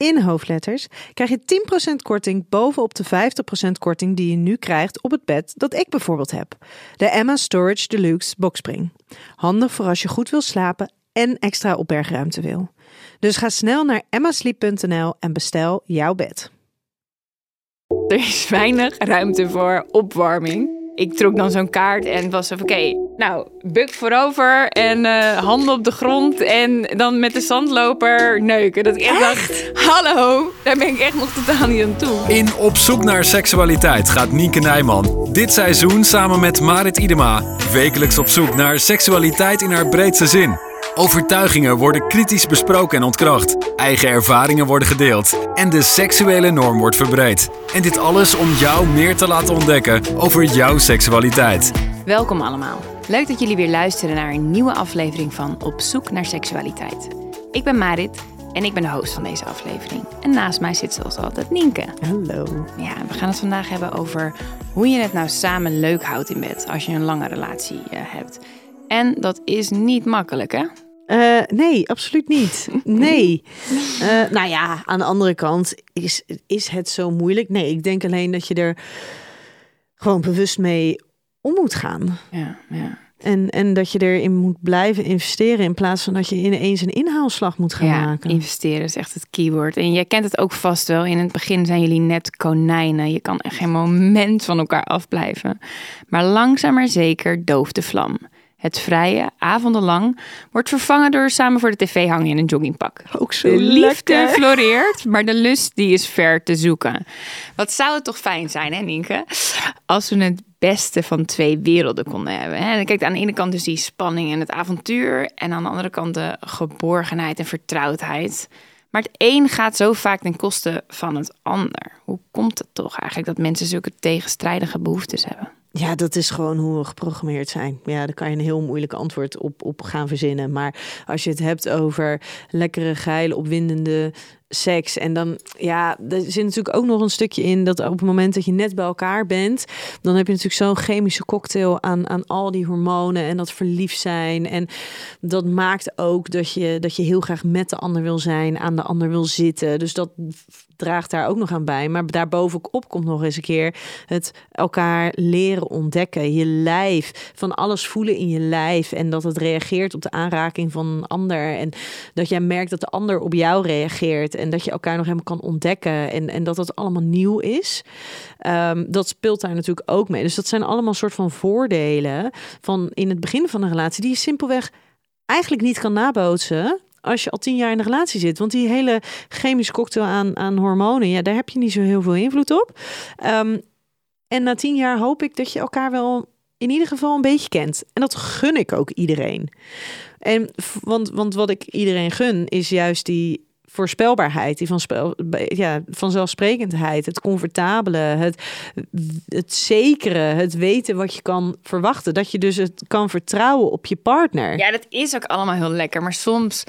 in hoofdletters krijg je 10% korting bovenop de 50% korting die je nu krijgt op het bed dat ik bijvoorbeeld heb. De Emma Storage Deluxe Boxspring. Handig voor als je goed wil slapen en extra opbergruimte wil. Dus ga snel naar emmasleep.nl en bestel jouw bed. Er is weinig ruimte voor opwarming. Ik trok dan zo'n kaart en was van oké, nou, buk voorover en uh, handen op de grond en dan met de zandloper neuken. Dat ik echt, dacht, hallo, daar ben ik echt nog totaal niet aan toe. In Op zoek naar seksualiteit gaat Nienke Nijman dit seizoen samen met Marit Idema wekelijks op zoek naar seksualiteit in haar breedste zin. Overtuigingen worden kritisch besproken en ontkracht. Eigen ervaringen worden gedeeld. En de seksuele norm wordt verbreed. En dit alles om jou meer te laten ontdekken over jouw seksualiteit. Welkom allemaal. Leuk dat jullie weer luisteren naar een nieuwe aflevering van Op zoek naar seksualiteit. Ik ben Marit en ik ben de host van deze aflevering. En naast mij zit zoals altijd Nienke. Hallo. Ja, we gaan het vandaag hebben over hoe je het nou samen leuk houdt in bed als je een lange relatie uh, hebt. En dat is niet makkelijk, hè? Uh, nee, absoluut niet. Nee. Uh, nou ja, aan de andere kant is, is het zo moeilijk. Nee, ik denk alleen dat je er gewoon bewust mee om moet gaan. Ja, ja. En, en dat je erin moet blijven investeren in plaats van dat je ineens een inhaalslag moet gaan ja, maken. Investeren is echt het keyword. En jij kent het ook vast wel. In het begin zijn jullie net konijnen. Je kan echt geen moment van elkaar afblijven. Maar langzaam maar zeker dooft de vlam. Het vrije, avondenlang, wordt vervangen door samen voor de tv hangen in een joggingpak. Ook zo De liefde lekker. floreert, maar de lust die is ver te zoeken. Wat zou het toch fijn zijn, hè Nienke? Als we het beste van twee werelden konden hebben. Hè? Kijk, aan de ene kant dus die spanning en het avontuur. En aan de andere kant de geborgenheid en vertrouwdheid. Maar het een gaat zo vaak ten koste van het ander. Hoe komt het toch eigenlijk dat mensen zulke tegenstrijdige behoeftes hebben? Ja, dat is gewoon hoe we geprogrammeerd zijn. Ja, daar kan je een heel moeilijk antwoord op, op gaan verzinnen. Maar als je het hebt over lekkere, geile, opwindende seks. En dan, ja, er zit natuurlijk ook nog een stukje in dat op het moment dat je net bij elkaar bent, dan heb je natuurlijk zo'n chemische cocktail aan, aan al die hormonen en dat verliefd zijn. En dat maakt ook dat je, dat je heel graag met de ander wil zijn, aan de ander wil zitten. Dus dat draagt daar ook nog aan bij. Maar daarbovenop komt nog eens een keer het elkaar leren ontdekken. Je lijf, van alles voelen in je lijf. En dat het reageert op de aanraking van een ander. En dat jij merkt dat de ander op jou reageert. En dat je elkaar nog helemaal kan ontdekken. En, en dat het allemaal nieuw is. Um, dat speelt daar natuurlijk ook mee. Dus dat zijn allemaal soort van voordelen van in het begin van een relatie. Die je simpelweg eigenlijk niet kan nabootsen als je al tien jaar in een relatie zit. Want die hele chemische cocktail aan, aan hormonen, ja, daar heb je niet zo heel veel invloed op. Um, en na tien jaar hoop ik dat je elkaar wel in ieder geval een beetje kent. En dat gun ik ook iedereen. En want, want wat ik iedereen gun, is juist die voorspelbaarheid, die van spel, ja, vanzelfsprekendheid, het comfortabele, het, het zekere, het weten wat je kan verwachten. Dat je dus het kan vertrouwen op je partner. Ja, dat is ook allemaal heel lekker. Maar soms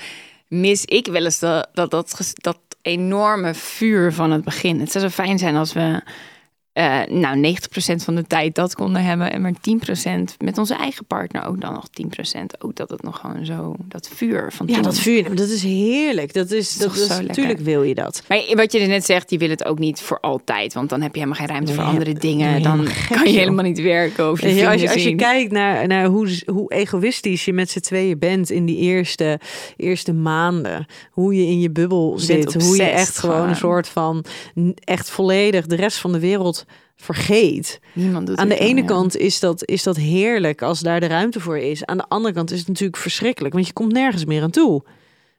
mis ik wel eens dat, dat, dat, dat enorme vuur van het begin. Het zou zo fijn zijn als we uh, nou, 90% van de tijd dat konden hebben. En maar 10% met onze eigen partner ook dan nog 10%. Ook dat het nog gewoon zo, dat vuur van Ja, toen. dat vuur, dat is heerlijk. Dat is, dat is, zo natuurlijk wil je dat. Maar wat je net zegt, je wil het ook niet voor altijd. Want dan heb je helemaal geen ruimte voor andere nee, dingen. Dan gek, kan je helemaal niet werken. Of je je, als, je, als kijkt naar, naar hoe, hoe egoïstisch je met z'n tweeën bent in die eerste, eerste maanden. Hoe je in je bubbel Je zit. Hoe je echt gewoon een soort van echt volledig de rest van de wereld vergeet. Niemand doet Aan de dan, ene ja. kant is dat, is dat heerlijk als daar de ruimte voor is. Aan de andere kant is het natuurlijk verschrikkelijk, want je komt nergens meer aan toe.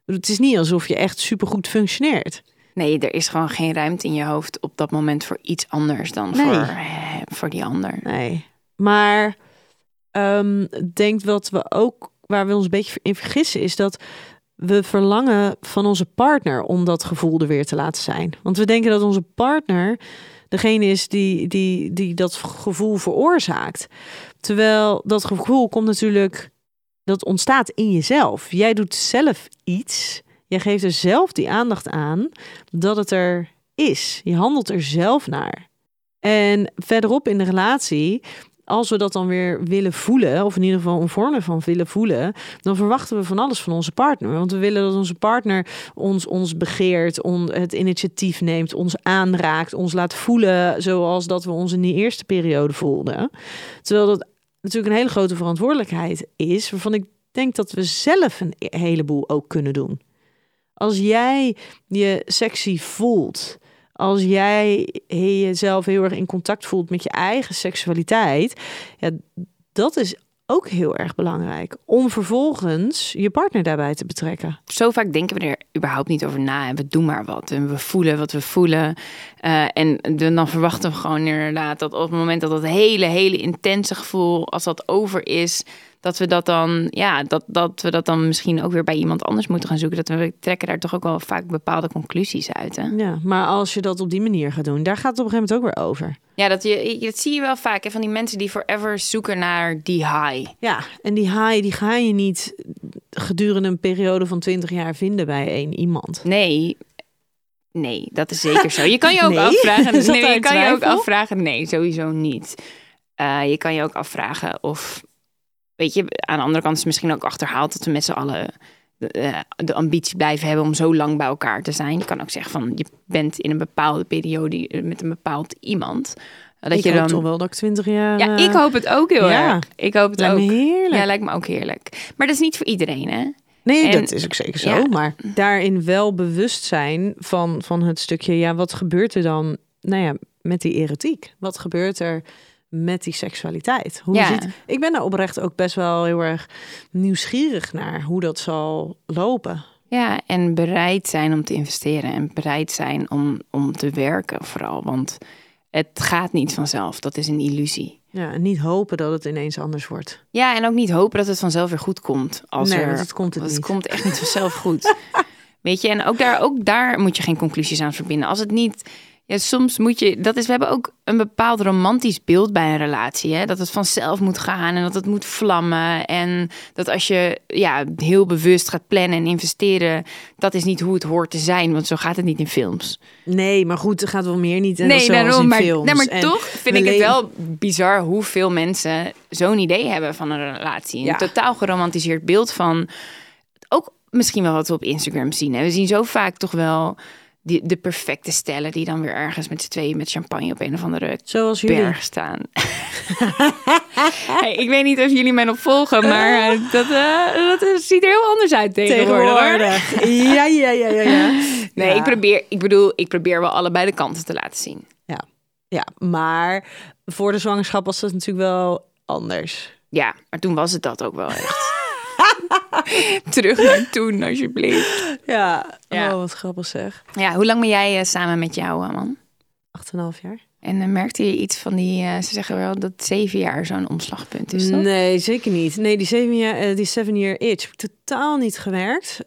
Het is niet alsof je echt supergoed functioneert. Nee, er is gewoon geen ruimte in je hoofd op dat moment voor iets anders dan Nee. voor, eh, voor die ander. Nee. Maar ik denk wat we ook, waar we ons een beetje in vergissen, is dat we verlangen van onze partner om dat gevoel er weer te laten zijn. Want we denken dat onze partner degene is die, die, die dat gevoel veroorzaakt. Terwijl dat gevoel komt natuurlijk, dat ontstaat in jezelf. Jij doet zelf iets. Jij geeft er zelf die aandacht aan dat het er is. Je handelt er zelf naar. En verderop in de relatie, als we dat dan weer willen voelen, of in ieder geval een vorm ervan willen voelen, dan verwachten we van alles van onze partner. Want we willen dat onze partner ons, ons begeert, on, het initiatief neemt, ons aanraakt, ons laat voelen zoals dat we ons in die eerste periode voelden. Terwijl dat natuurlijk een hele grote verantwoordelijkheid is, waarvan ik denk dat we zelf een heleboel ook kunnen doen. Als jij je sexy voelt, als jij jezelf heel erg in contact voelt met je eigen seksualiteit, ja, dat is ook heel erg belangrijk. Om vervolgens je partner daarbij te betrekken. Zo vaak denken we er überhaupt niet over na. En we doen maar wat. En we voelen wat we voelen. Eh, en dan verwachten we gewoon inderdaad dat op het moment dat dat hele, hele intense gevoel, als dat over is, dat we dat dan, ja, dat, dat we dat dan misschien ook weer bij iemand anders moeten gaan zoeken. Dat we trekken daar toch ook wel vaak bepaalde conclusies uit. Hè? Ja, maar als je dat op die manier gaat doen, daar gaat het op een gegeven moment ook weer over. Ja, dat, je, dat zie je wel vaak. Hè, van die mensen die forever zoeken naar die high. Ja, en die high die ga je niet gedurende een periode van 20 jaar vinden bij één iemand. Nee, nee, dat is zeker zo. Je kan je ook Nee? afvragen. Nee, je kan je ook afvragen. Nee, sowieso niet. Eh, je kan je ook afvragen of, weet je, aan de andere kant is het misschien ook achterhaald dat we met z'n allen de, eh, de ambitie blijven hebben om zo lang bij elkaar te zijn. Je kan ook zeggen van je bent in een bepaalde periode eh, met een bepaald iemand. Dat ik je hoop dan. toch wel dat ik 20 jaar... Ja, eh, ik hoop het ook heel ja. erg. Ik hoop het lijkt ook. heerlijk. Ja, lijkt me ook heerlijk. Maar dat is niet voor iedereen, hè? Nee, En- dat is ook zeker zo. ja. Maar daarin wel bewust zijn van, van het stukje... ja, wat gebeurt er dan nou ja, met die erotiek? Wat gebeurt er met die seksualiteit? Hoe Ja. ziet, ik ben daar oprecht ook best wel heel erg nieuwsgierig naar... hoe dat zal lopen. Ja, en bereid zijn om te investeren en bereid zijn om, om te werken vooral. Want het gaat niet vanzelf, dat is een illusie. Ja, en niet hopen dat het ineens anders wordt. Ja, en ook niet hopen dat het vanzelf weer goed komt. Als nee, er, want het komt het niet. het komt echt niet vanzelf goed. Weet je, en ook daar, ook daar moet je geen conclusies aan verbinden. Als het niet... Ja, soms moet je... Dat is, we hebben ook een bepaald romantisch beeld bij een relatie. Hè? Dat het vanzelf moet gaan en dat het moet vlammen. En dat als je ja, heel bewust gaat plannen en investeren... dat is niet hoe het hoort te zijn. Want zo gaat het niet in films. Nee, maar goed, er gaat wel meer niet. En Nee, daarom, in maar, films. nee, maar En toch vind ik het wel bizar hoeveel mensen zo'n idee hebben van een relatie. Een Ja. totaal geromantiseerd beeld van ook misschien wel wat we op Instagram zien. Hè. We zien zo vaak toch wel die, de perfecte stellen die dan weer ergens met z'n tweeën met champagne op een of andere Zoals jullie. berg staan. hey, ik weet niet of jullie mij nog volgen, maar eh, dat, eh, dat eh, ziet er heel anders uit tegenwoordig. Ja, ja, ja, ja, ja. Nee, Ja. ik probeer, ik bedoel, ik probeer wel allebei de kanten te laten zien. Ja. ja, maar voor de zwangerschap was dat natuurlijk wel anders. Ja, maar toen was het dat ook wel echt. Terug naar toen, alsjeblieft. Ja, Ja. oh, wat grappig zeg. Ja, hoe lang ben jij eh, samen met jouw eh, man? 8,5 jaar? En eh, merkte je iets van die, eh, ze zeggen wel dat zeven jaar zo'n omslagpunt is, toch? Nee, zeker niet. Nee, die zeven jaar, die seven year itch heb ik totaal niet gewerkt.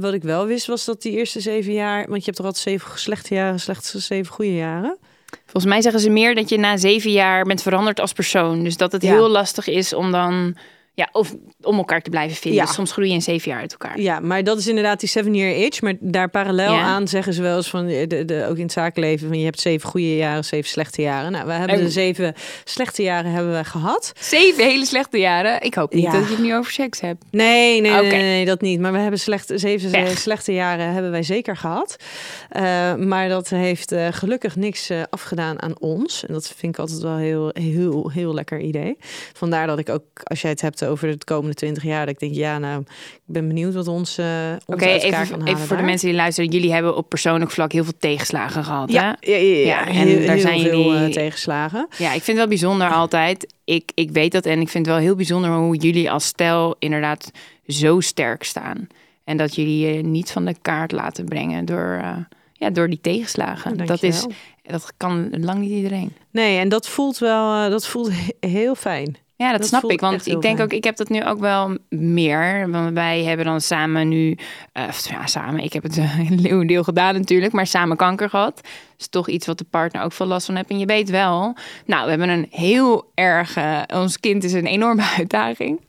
Wat ik wel wist was dat die eerste zeven jaar, want je hebt toch altijd zeven slechte jaren, slechts zeven goede jaren. Volgens mij zeggen ze meer dat je na zeven jaar bent veranderd als persoon. Dus dat het Ja. heel lastig is om dan, ja, of om elkaar te blijven vinden. Ja. Dus soms groei je in zeven jaar uit elkaar. Ja, maar dat is inderdaad die seven year itch. Maar daar parallel Ja. aan zeggen ze wel eens van, eh, de, de, ook in het zakenleven, van je hebt zeven goede jaren, zeven slechte jaren. Nou, we hebben En- de zeven slechte jaren hebben we gehad. Zeven hele slechte jaren. Ik hoop niet Ja. dat je het nu over seks hebt. Nee, nee, nee, dat niet. Maar we hebben slecht, zeven Pech. slechte jaren hebben wij zeker gehad. Eh, maar dat heeft eh, gelukkig niks eh, afgedaan aan ons. En dat vind ik altijd wel heel, heel, heel lekker idee. Vandaar dat ik ook, als jij het hebt over de komende twintig jaar, dat ik denk, ja, nou, ik ben benieuwd wat ons, Oké, even, kan halen even voor de mensen die luisteren. Jullie hebben op persoonlijk vlak heel veel tegenslagen gehad, hè? Ja, ja, ja, ja, Ja, en heel, daar heel zijn veel jullie- eh, tegenslagen. Ja, ik vind het wel bijzonder altijd. Ik, ik weet dat en ik vind het wel heel bijzonder hoe jullie als stel inderdaad zo sterk staan. En dat jullie je niet van de kaart laten brengen door, eh, ja, door die tegenslagen. Dat, is, dat kan lang niet iedereen. Nee, en dat voelt wel, eh, dat voelt he- heel fijn. Ja, dat, Dat snap ik. Want ik denk fijn. ook, ik heb dat nu ook wel meer. Want wij hebben dan samen nu, eh, ja, samen, ik heb het eh, een leeuwendeel gedaan natuurlijk, maar samen kanker gehad. Dus toch iets wat de partner ook veel last van heeft. En je weet wel, nou, we hebben een heel erg, ons kind is een enorme uitdaging.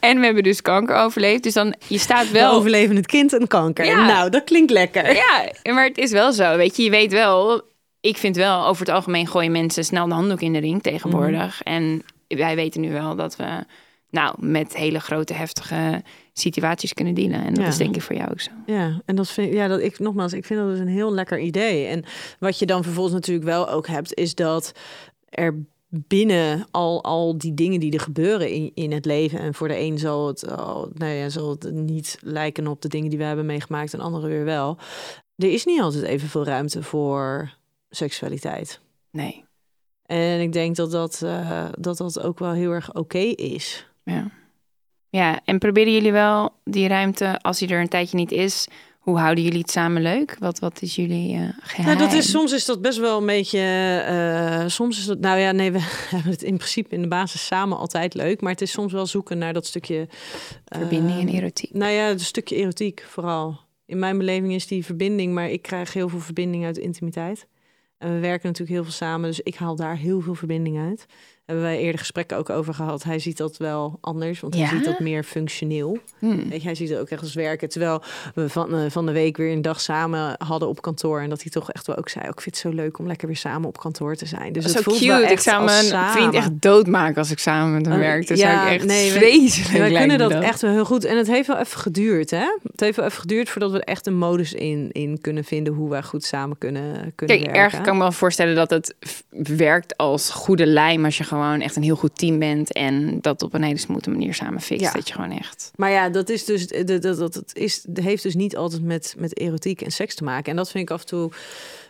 En we hebben dus kanker overleefd. Dus dan, je staat Wel wel... overleven het kind en kanker. Ja. Nou, dat klinkt lekker. Ja, maar het is wel zo. Weet je, je weet wel. Ik vind wel, over het algemeen gooien mensen snel de handdoek in de ring tegenwoordig. En wij weten nu wel dat we nou met hele grote, heftige situaties kunnen dealen. En dat Ja. is denk ik voor jou ook zo. Ja, en dat vind ja, dat ik nogmaals, ik vind dat dus een heel lekker idee. En wat je dan vervolgens natuurlijk wel ook hebt, is dat er binnen al, al die dingen die er gebeuren in, in het leven. En voor de een zal het, al, nou ja, zal het niet lijken op de dingen die we hebben meegemaakt, en anderen weer wel. Er is niet altijd evenveel ruimte voor seksualiteit. Nee. En ik denk dat dat, eh, dat, dat ook wel heel erg oké is. Ja. ja, en proberen jullie wel die ruimte, als die er een tijdje niet is, hoe houden jullie het samen leuk? Wat, wat is jullie eh geheim? Nou, dat is, soms is dat best wel een beetje. eh, soms is dat. Nou ja, nee, we hebben het in principe in de basis samen altijd leuk. Maar het is soms wel zoeken naar dat stukje. Verbinding en erotiek. Nou ja, het stukje erotiek vooral. In mijn beleving is die verbinding, maar ik krijg heel veel verbinding uit intimiteit. En we werken natuurlijk heel veel samen, dus ik haal daar heel veel verbinding uit. Hebben wij eerder gesprekken ook over gehad. Hij ziet dat wel anders, want hij ziet dat meer functioneel. Hmm. Weet je, hij ziet het ook echt als werken. Terwijl we van, eh, van de week weer een dag samen hadden op kantoor. En dat hij toch echt wel ook zei, ook, ik vind het zo leuk om lekker weer samen op kantoor te zijn. Dus Dat het voelt wel cute. Ik echt zou als mijn samen. vriend echt doodmaken als ik samen met hem Eh, werk. Dat ja, zou ik echt nee, wij- vreselijk kunnen dat echt wel heel goed. En het heeft wel even geduurd, hè? Het heeft wel even geduurd voordat we echt een modus in, in kunnen vinden hoe wij goed samen kunnen, kunnen Kijk, werken. erg kan ik me wel voorstellen dat het werkt als goede lijm als je gewoon echt een heel goed team bent en dat op een hele smoete manier samen fixt. Ja. Dat je gewoon echt. Maar ja, dat is dus dat, dat, dat, het is, heeft dus niet altijd met, met erotiek en seks te maken. En dat vind ik af en toe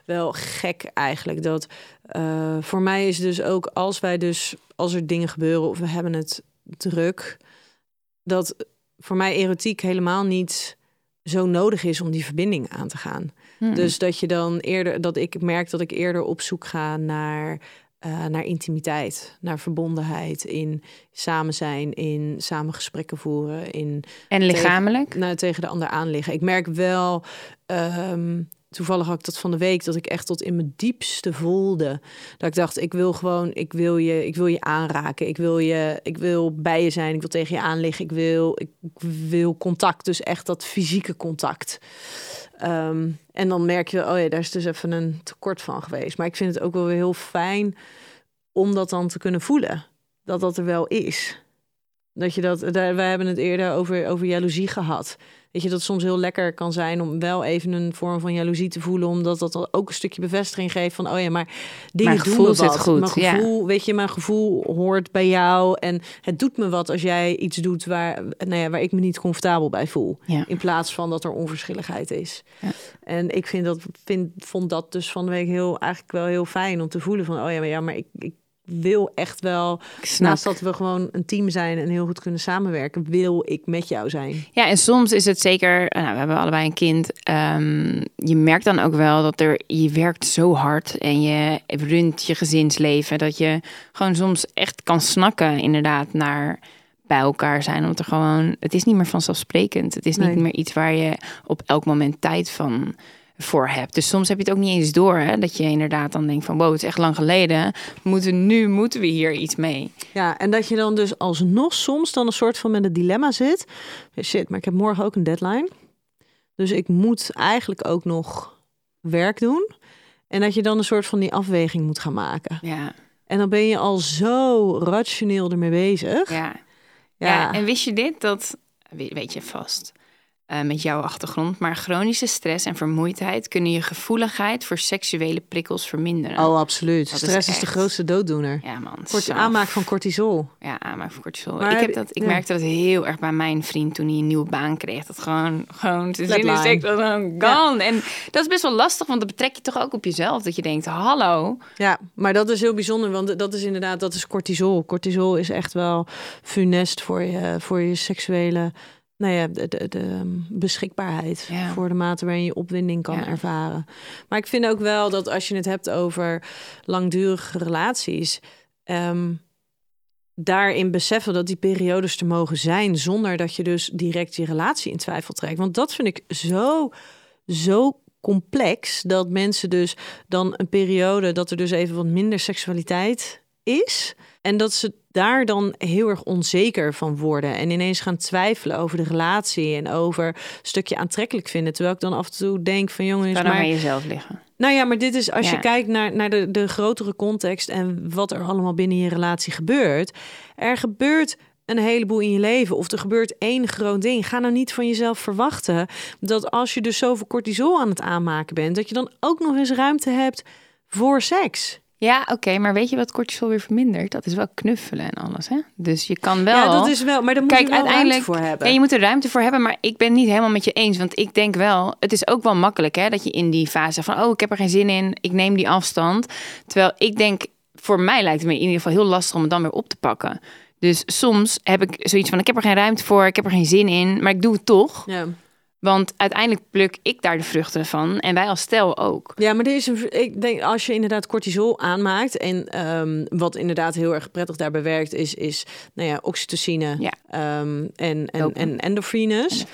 wel gek eigenlijk. Dat eh, voor mij is dus ook als wij dus als er dingen gebeuren of we hebben het druk, dat voor mij erotiek helemaal niet zo nodig is om die verbinding aan te gaan. Hmm. Dus dat je dan eerder, dat ik merk dat ik eerder op zoek ga naar, eh, naar intimiteit, naar verbondenheid, in samen zijn, in samen gesprekken voeren, in en lichamelijk? nou, tegen de ander aan liggen. Ik merk wel, ehm, toevallig had ik dat van de week, dat ik echt tot in mijn diepste voelde. Dat ik dacht, ik wil gewoon, ik wil je, ik wil je aanraken. Ik wil je, ik wil bij je zijn. Ik wil tegen je aan liggen. Ik wil, ik wil contact. Dus echt dat fysieke contact. Ehm, en dan merk je, oh ja, daar is dus even een tekort van geweest. Maar ik vind het ook wel weer heel fijn om dat dan te kunnen voelen. Dat dat er wel is. Dat je dat, daar, wij hebben het eerder over, over jaloezie gehad. Weet je, dat het soms heel lekker kan zijn om wel even een vorm van jaloezie te voelen. Omdat dat dan ook een stukje bevestiging geeft van, oh ja, maar dingen Mijn doen gevoel me zit wat. goed, Mijn ja. gevoel, weet je, mijn gevoel hoort bij jou. En het doet me wat als jij iets doet waar, nou ja, waar ik me niet comfortabel bij voel. Ja. In plaats van dat er onverschilligheid is. Ja. En ik vind dat, vind, vond dat dus van de week heel, eigenlijk wel heel fijn om te voelen van, oh ja, maar, ja, maar ik, ik wil echt wel, naast dat we gewoon een team zijn en heel goed kunnen samenwerken, wil ik met jou zijn. Ja, en soms is het zeker, nou, we hebben allebei een kind. ehm, je merkt dan ook wel dat er, je werkt zo hard en je runt je gezinsleven. Dat je gewoon soms echt kan snakken, inderdaad, naar bij elkaar zijn. Omdat er gewoon, het is niet meer vanzelfsprekend. Het is niet Nee. meer iets waar je op elk moment tijd van voor hebt. Dus soms heb je het ook niet eens door, hè, dat je inderdaad dan denkt van, wow, het is echt lang geleden. Moeten nu moeten we hier iets mee. Ja, en dat je dan dus alsnog soms dan een soort van met een dilemma zit. Shit, maar ik heb morgen ook een deadline. Dus ik moet eigenlijk ook nog werk doen. En dat je dan een soort van die afweging moet gaan maken. Ja, En dan ben je al zo rationeel ermee bezig. ja. Ja. Ja, en wist je dit? Dat we- weet je vast eh, met jouw achtergrond. Maar chronische stress en vermoeidheid kunnen je gevoeligheid voor seksuele prikkels verminderen. Oh, absoluut. Dat is Stress is, de grootste dooddoener. ja, man. Kort zo. aanmaak van cortisol. Ja, aanmaak van cortisol. Maar ik, heb dat, ik ja. merkte dat heel erg bij mijn vriend toen hij een nieuwe baan kreeg. Dat gewoon, gewoon te zin in Flatline. seks was gewoon gone. En dat is best wel lastig, want dat betrek je toch ook op jezelf. Dat je denkt, hallo. Ja, maar dat is heel bijzonder, want dat is inderdaad, dat is cortisol. Cortisol is echt wel funest voor je, voor je seksuele nou ja, de, de, de ehm, beschikbaarheid Ja. voor de mate waarin je opwinding kan Ja. ervaren. Maar ik vind ook wel dat als je het hebt over langdurige relaties, ehm, daarin beseffen dat die periodes er mogen zijn, zonder dat je dus direct je relatie in twijfel trekt. Want dat vind ik zo, zo complex dat mensen dus dan een periode dat er dus even wat minder seksualiteit is. En dat ze daar dan heel erg onzeker van worden. En ineens gaan twijfelen over de relatie en over een stukje aantrekkelijk vinden. Terwijl ik dan af en toe denk van jongens, Kan maar aan jezelf liggen. nou ja, maar dit is als Ja. je kijkt naar, naar de, de grotere context en wat er allemaal binnen je relatie gebeurt. Er gebeurt een heleboel in je leven of er gebeurt één groot ding. Ga nou niet van jezelf verwachten dat als je dus zoveel cortisol aan het aanmaken bent, dat je dan ook nog eens ruimte hebt voor seks. Ja, oké, maar weet je wat cortisol weer vermindert? Dat is wel knuffelen en alles, hè? Dus je kan wel... Ja, dat is wel, maar daar moet Kijk, je wel uiteindelijk, ruimte voor hebben. Ja, je moet er ruimte voor hebben, maar ik ben niet helemaal met je eens. Want ik denk wel, het is ook wel makkelijk hè, dat je in die fase van, oh, ik heb er geen zin in, ik neem die afstand. Terwijl ik denk, voor mij lijkt het me in ieder geval heel lastig om het dan weer op te pakken. Dus soms heb ik zoiets van, ik heb er geen ruimte voor, ik heb er geen zin in, maar ik doe het toch. ja. Want uiteindelijk pluk ik daar de vruchten van en wij als stel ook. Ja, maar er is een, ik denk als je inderdaad cortisol aanmaakt en ehm, wat inderdaad heel erg prettig daarbij werkt is, is nou ja, oxytocine Ja. ehm, en, en, en endorfines.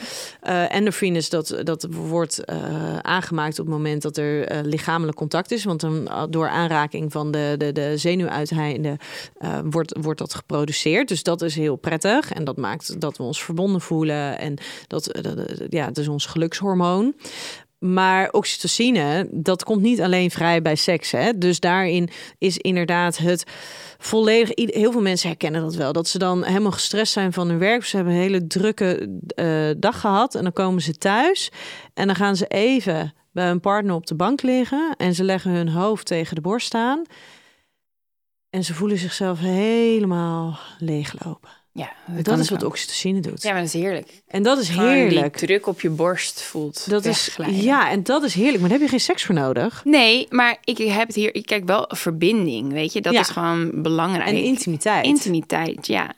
Eh endorfines dat, dat wordt eh, aangemaakt op het moment dat er eh, lichamelijk contact is, want dan, door aanraking van de, de, de zenuwuiteinden wordt, wordt dat geproduceerd. Dus dat is heel prettig en dat maakt dat we ons verbonden voelen en dat, dat- dat- ja, het is ons gelukshormoon. Maar oxytocine, dat komt niet alleen vrij bij seks. Hè? Dus daarin is inderdaad het volledig... Heel veel mensen herkennen dat wel. Dat ze dan helemaal gestrest zijn van hun werk. Ze hebben een hele drukke eh, dag gehad. En dan komen ze thuis. En dan gaan ze even bij hun partner op de bank liggen. En ze leggen hun hoofd tegen de borst staan. En ze voelen zichzelf helemaal leeglopen. Ja, Dat, is wat oxytocine doet. Ja, maar dat is heerlijk. En dat is Gewoon heerlijk. Die druk op je borst voelt. Dat is, ja, en dat is heerlijk. Maar daar heb je geen seks voor nodig. Nee, maar ik heb het hier. Ik kijk wel verbinding, weet je. Dat Ja. is gewoon belangrijk. En intimiteit. Intimiteit, ja.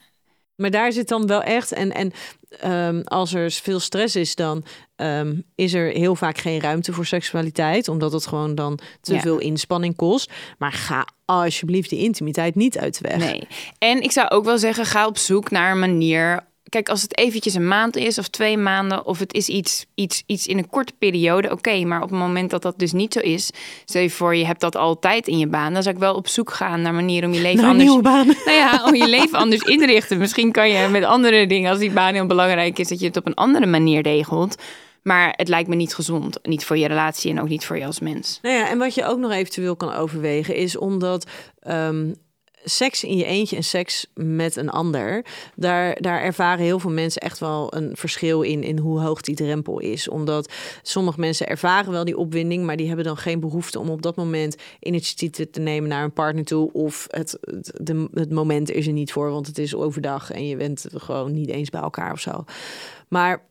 Maar daar zit dan wel echt. En, en ehm, als er veel stress is, dan ehm, is er heel vaak geen ruimte voor seksualiteit. Omdat het gewoon dan te Ja. veel inspanning kost. Maar ga alsjeblieft die intimiteit niet uit de weg. Nee. En ik zou ook wel zeggen, ga op zoek naar een manier. Kijk, als het eventjes een maand is of twee maanden, of het is iets, iets, iets in een korte periode, oké. maar op het moment dat dat dus niet zo is, stel je voor, je hebt dat altijd in je baan, dan zou ik wel op zoek gaan naar manieren om je leven Naar anders. nieuwe baan. Nou ja, om je leven anders in te richten. Misschien kan je met andere dingen, als die baan heel belangrijk is, dat je het op een andere manier regelt. Maar het lijkt me niet gezond. Niet voor je relatie en ook niet voor je als mens. Nou ja, en wat je ook nog eventueel kan overwegen is omdat ehm, seks in je eentje en seks met een ander, daar, daar ervaren heel veel mensen echt wel een verschil in, in hoe hoog die drempel is. Omdat sommige mensen ervaren wel die opwinding, maar die hebben dan geen behoefte om op dat moment initiatief te nemen naar een partner toe. Of het, het, de, het moment is er niet voor, want het is overdag en je bent gewoon niet eens bij elkaar of zo. Maar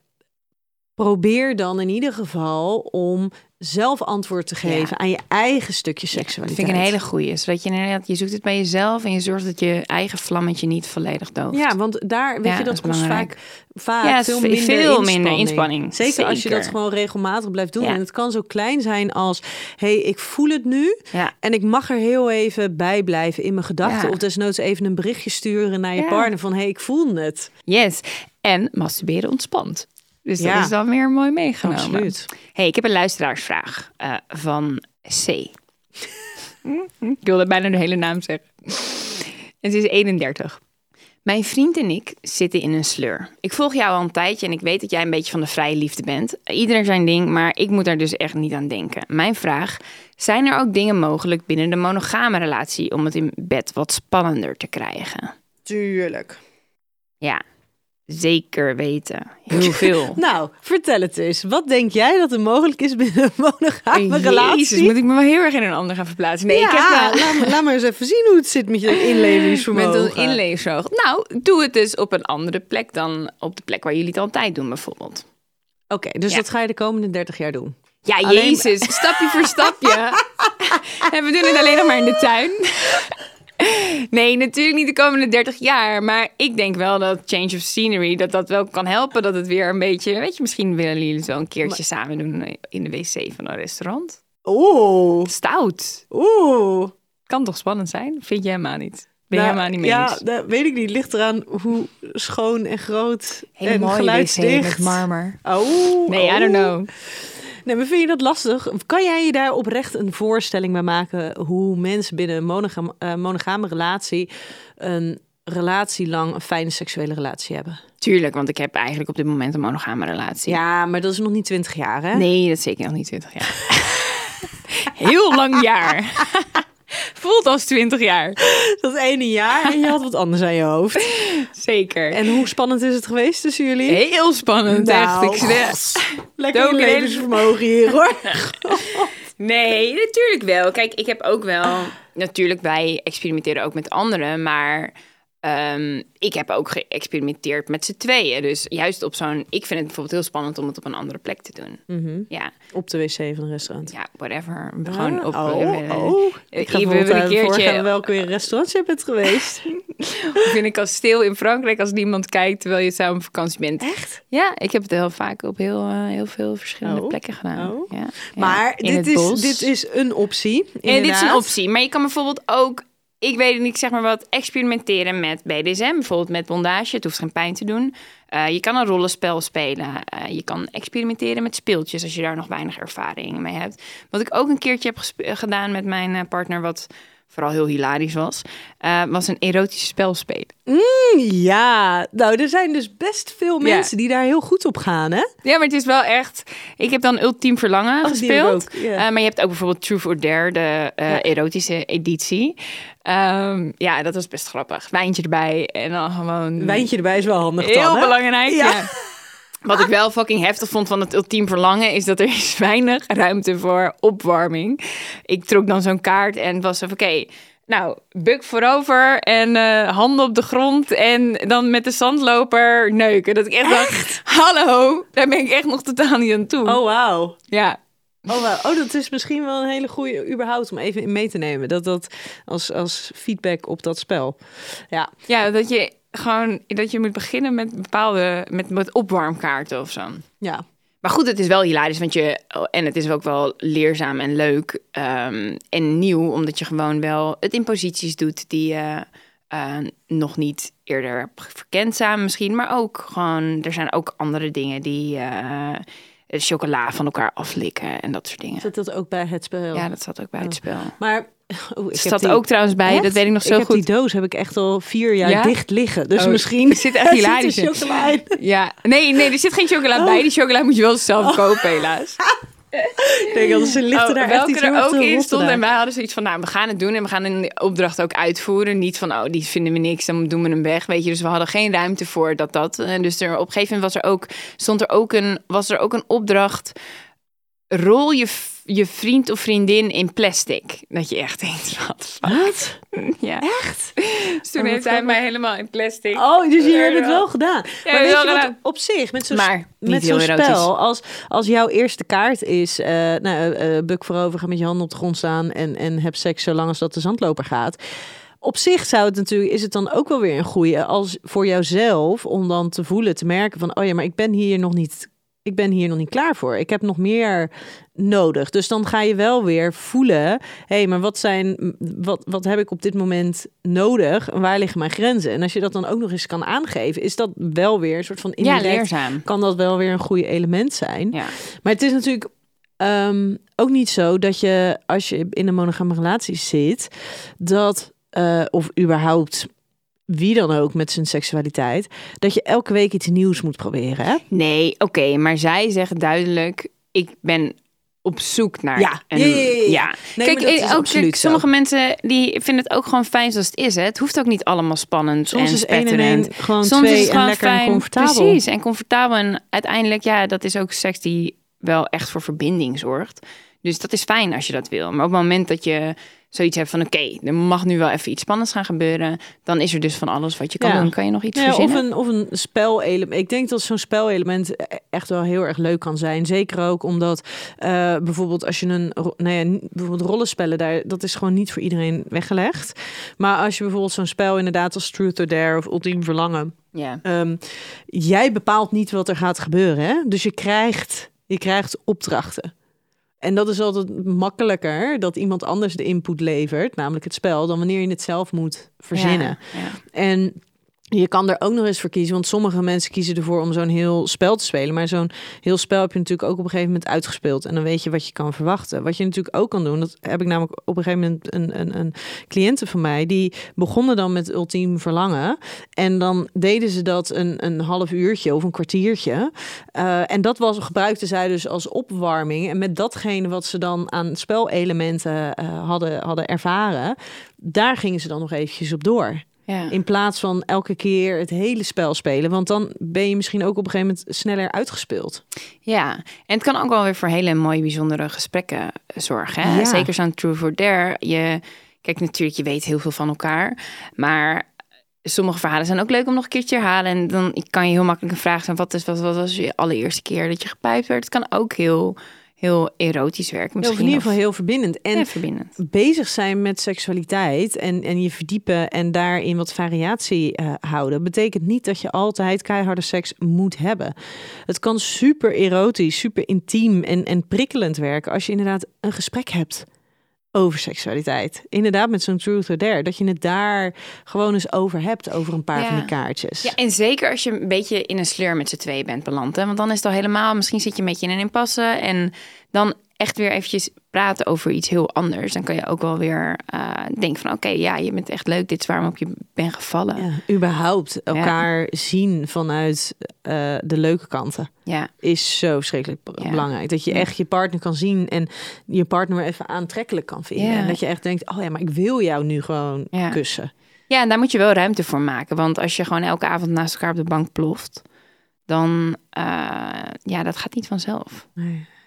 probeer dan in ieder geval om zelf antwoord te geven aan je eigen stukje Dat seksualiteit. vind ik een hele goeie. Zodat je inderdaad, je zoekt het bij jezelf en je zorgt dat je eigen vlammetje niet volledig dooft. Ja, want daar weet Ja, je dat dat kost vaak, vaak Ja, veel, ve- minder, veel minder inspanning. inspanning. Zeker, als je dat gewoon regelmatig blijft doen. En het kan zo klein zijn als: hey, ik voel het nu. En ik mag er heel even bij blijven in mijn gedachten. Of desnoods even een berichtje sturen naar je partner van: hey, ik voel het. Yes. En masturberen ontspant. Dus dat Ja. is dan weer mooi meegenomen. Absoluut. hey, ik heb een luisteraarsvraag eh, van C. ik wilde bijna de hele naam zeggen. En ze is 31. Mijn vriend en ik zitten in een sleur. Ik volg jou al een tijdje en ik weet dat jij een beetje van de vrije liefde bent. Ieder zijn ding, maar ik moet daar dus echt niet aan denken. Mijn vraag: zijn er ook dingen mogelijk binnen de monogame relatie om het in bed wat spannender te krijgen? Tuurlijk. Ja, zeker weten. Heel veel. Nou, vertel het eens. Wat denk jij dat er mogelijk is binnen een monogame relatie? Jezus, moet ik me wel heel erg in een ander gaan verplaatsen? Nee, ja, ik heb wel... laat, me- laat maar eens even zien hoe het zit met je inlevingsvermogen. Met. Nou, doe het dus op een andere plek dan op de plek waar jullie het altijd doen, bijvoorbeeld. Oké, dus Ja. dat ga je de komende 30 jaar doen. Ja, Alleen- jezus, stapje voor stapje. en we doen het alleen nog maar in de tuin. Nee, natuurlijk niet de komende 30 jaar. Maar ik denk wel dat change of scenery, dat dat wel kan helpen. Dat het weer een beetje, weet je, misschien willen jullie zo een keertje samen doen in de wc van een restaurant. Oeh, Stout. oeh. Kan toch spannend zijn? Vind je helemaal niet? Ben je Nou, helemaal niet mee Ja, dat weet ik niet. Ligt eraan hoe schoon en groot Hele en geluidsdicht. met marmer. Oh, Nee, I don't know. Nee, maar vind je dat lastig? Kan jij je daar oprecht een voorstelling bij maken hoe mensen binnen een monogam, eh, monogame relatie een relatie lang een fijne seksuele relatie hebben? Tuurlijk, want ik heb eigenlijk op dit moment een monogame relatie. Ja, maar dat is nog niet 20 jaar, hè? Nee, dat is zeker nog niet 20 jaar. Heel lang jaar. Voelt als 20 jaar. Dat ene jaar en je had wat anders aan je hoofd. Zeker. En hoe spannend is het geweest tussen jullie? Heel spannend, Nou, echt. Ik. Lekker levensvermogen hier, hoor. Nee, natuurlijk wel. Kijk, ik heb ook wel... Natuurlijk, wij experimenteren ook met anderen, maar... ehm, ik heb ook geëxperimenteerd met z'n tweeën. Dus juist op zo'n... Ik vind het bijvoorbeeld heel spannend om het op een andere plek te doen. Mhm. Ja, Op de wc van een restaurant. ja, whatever. Gewoon op... oh, eh, oh. Ik ga een een keertje- welke weer restaurants je bent geweest. Of in een kasteel in Frankrijk als niemand kijkt terwijl je samen op vakantie bent. Echt? Ja, ik heb het heel vaak op heel, eh, heel veel verschillende Oh. plekken gedaan. Oh. Ja. Ja, Maar in dit is, bos. dit is een optie. Ja, dit is een optie. Maar je kan bijvoorbeeld ook, ik weet niet, zeg maar wat, experimenteren met BDSM. Bijvoorbeeld met bondage. Het hoeft geen pijn te doen. Eh, je kan een rollenspel spelen. Eh, je kan experimenteren met speeltjes als je daar nog weinig ervaring mee hebt. Wat ik ook een keertje heb gedaan met mijn eh, partner, wat vooral heel hilarisch was, eh, was een erotisch spel spelen. Ja, nou, er zijn dus best veel mensen die daar heel goed op gaan, hè? Ja, maar het is wel echt. Ik heb dan Ultiem Verlangen Oh, gespeeld. ook. Eh, maar je hebt ook bijvoorbeeld Truth or Dare, de eh, Ja. erotische editie. Ehm, ja, dat was best grappig. Wijntje erbij en dan gewoon. Wijntje erbij is wel handig Heel dan, hè? belangrijk. Ja. Ja. Wat ik wel fucking heftig vond van het ultiem verlangen is dat er is weinig ruimte voor opwarming. Ik trok dan zo'n kaart en was van oké. nou, buk voorover en eh, handen op de grond en dan met de zandloper neuken. Dat ik echt, dacht, hallo, daar ben ik echt nog totaal niet aan toe. Oh, wauw. Ja, Oh, wauw. oh, dat is misschien wel een hele goede überhaupt om even mee te nemen. Dat dat als, als feedback op dat spel. Ja, ja, dat je gewoon dat je moet beginnen met bepaalde met, met opwarmkaarten of zo. ja. Maar goed, het is wel hilarisch, want je en het is ook wel leerzaam en leuk ehm, en nieuw, omdat je gewoon wel het in posities doet die je eh, nog niet eerder hebt verkend samen misschien, maar ook gewoon er zijn ook andere dingen die eh, chocola van elkaar aflikken en dat soort dingen. Zit dat ook bij het spel? Ja, dat zat ook bij het spel. Maar oh, ik Er heb staat die- ook trouwens bij, Echt? dat weet ik nog zo ik heb goed. die doos heb ik echt al vier jaar Ja? dicht liggen. Dus Oh, misschien er zit echt hilarisch er in. chocola in. Ja, nee, nee, er zit geen chocola Oh. bij. Die chocola moet je wel zelf kopen, helaas. Ik denk dat ze ligt er Oh, daar welke er ook in stond. En wij hadden zoiets van, nou, we gaan het doen en we gaan een opdracht ook uitvoeren. Niet van, oh, die vinden we niks, dan doen we hem weg, weet je. Dus we hadden geen ruimte voor dat dat. En dus er, op een gegeven moment was er ook, stond er ook een, was er ook een opdracht. Rol je, je vriend of vriendin in plastic. Dat je echt denkt, wat? Wat? Ja. Echt? Dus toen Oh, heeft hij mij helemaal in plastic. Oh, dus je hebt het wel gedaan. Ja, maar weet wel je wat op zich, met zo'n Maar niet met zo'n spel, als, als jouw eerste kaart is, eh nou, eh, buk voorover, ga met je handen op de grond staan en, en heb seks zolang als dat de zandloper gaat. Op zich zou het natuurlijk, is het dan ook wel weer een goeie als voor jouzelf om dan te voelen, te merken van, oh ja, maar ik ben hier nog niet, ik ben hier nog niet klaar voor. Ik heb nog meer nodig. Dus dan ga je wel weer voelen, hé, hey, maar wat zijn, wat, wat heb ik op dit moment nodig? Waar liggen mijn grenzen? En als je dat dan ook nog eens kan aangeven, is dat wel weer een soort van Ja, indirect leerzaam. kan dat wel weer een goede element zijn. Ja. Maar het is natuurlijk ehm, ook niet zo dat je als je in een monogame relatie zit, dat eh, of überhaupt wie dan ook met zijn seksualiteit, dat je elke week iets nieuws moet proberen. Hè? Nee, oké, maar zij zeggen duidelijk: ik ben op zoek naar. Ja. een- Ja, ja. Nee, kijk, dat eh, is ook, zo. sommige mensen die vinden het ook gewoon fijn zoals het is. Hè? Het hoeft ook niet allemaal spannend Soms en is één en één gewoon Soms twee is het en gewoon lekker en fijn, comfortabel. Precies, en comfortabel. En uiteindelijk, ja, dat is ook seks die wel echt voor verbinding zorgt. Dus dat is fijn als je dat wil. Maar op het moment dat je zoiets hebt van oké, er mag nu wel even iets spannends gaan gebeuren, dan is er dus van alles wat je kan Ja. doen. Kan je nog iets Ja, of verzinnen? een, of een spelelement. Ik denk dat zo'n spelelement e- echt wel heel erg leuk kan zijn. Zeker ook omdat eh, bijvoorbeeld als je een, nou ja, bijvoorbeeld rollenspellen daar, dat is gewoon niet voor iedereen weggelegd. Maar als je bijvoorbeeld zo'n spel inderdaad als Truth or Dare of Ultiem Verlangen, Ja. ehm, jij bepaalt niet wat er gaat gebeuren, hè? Dus je krijgt, je krijgt opdrachten. En dat is altijd makkelijker dat iemand anders de input levert, namelijk het spel, dan wanneer je het zelf moet verzinnen. Ja, ja. En je kan er ook nog eens voor kiezen, want sommige mensen kiezen ervoor om zo'n heel spel te spelen. Maar zo'n heel spel heb je natuurlijk ook op een gegeven moment uitgespeeld. En dan weet je wat je kan verwachten. Wat je natuurlijk ook kan doen, dat heb ik namelijk op een gegeven moment een, een, een cliënte van mij, die begonnen dan met ultiem verlangen. En dan deden ze dat een, een half uurtje of een kwartiertje. Eh, en dat was, gebruikten zij dus als opwarming. En met datgene wat ze dan aan spelelementen eh, hadden, hadden ervaren, daar gingen ze dan nog eventjes op door. Ja. In plaats van elke keer het hele spel spelen. Want dan ben je misschien ook op een gegeven moment sneller uitgespeeld. Ja, en het kan ook wel weer voor hele mooie, bijzondere gesprekken eh, zorgen. Hè? Ja. Zeker zo'n True for Dare. Je, kijk, natuurlijk, je weet heel veel van elkaar. Maar sommige verhalen zijn ook leuk om nog een keertje te herhalen. En dan kan je heel makkelijk een vraag stellen. Wat, is, wat, wat was je allereerste keer dat je gepijpt werd? Het kan ook heel, heel erotisch werken Of misschien. in ieder geval heel verbindend. En ja, verbindend. bezig zijn met seksualiteit en, en je verdiepen en daarin wat variatie eh, houden, betekent niet dat je altijd keiharde seks moet hebben. Het kan super erotisch, super intiem en, en prikkelend werken als je inderdaad een gesprek hebt over seksualiteit. Inderdaad, met zo'n truth or dare. Dat je het daar gewoon eens over hebt, over een paar Ja. van die kaartjes. Ja, en zeker als je een beetje in een sleur met z'n tweeën bent beland. Hè? Want dan is het al helemaal, misschien zit je een beetje in een impasse. En dan echt weer eventjes praten over iets heel anders. Dan kan je ook wel weer eh, denken van... oké, ja, je bent echt leuk. Dit is waarom ik je ben gevallen. Ja. Ja, überhaupt elkaar zien vanuit eh, de leuke kanten is zo verschrikkelijk Ja. belangrijk. Dat je Ja. echt je partner kan zien en je partner even aantrekkelijk kan vinden. Ja. En dat je echt denkt, oh ja, maar ik wil jou nu gewoon Ja. kussen. ja, en daar moet je wel ruimte voor maken. Want als je gewoon elke avond naast elkaar op de bank ploft... dan, eh, ja, dat gaat niet vanzelf.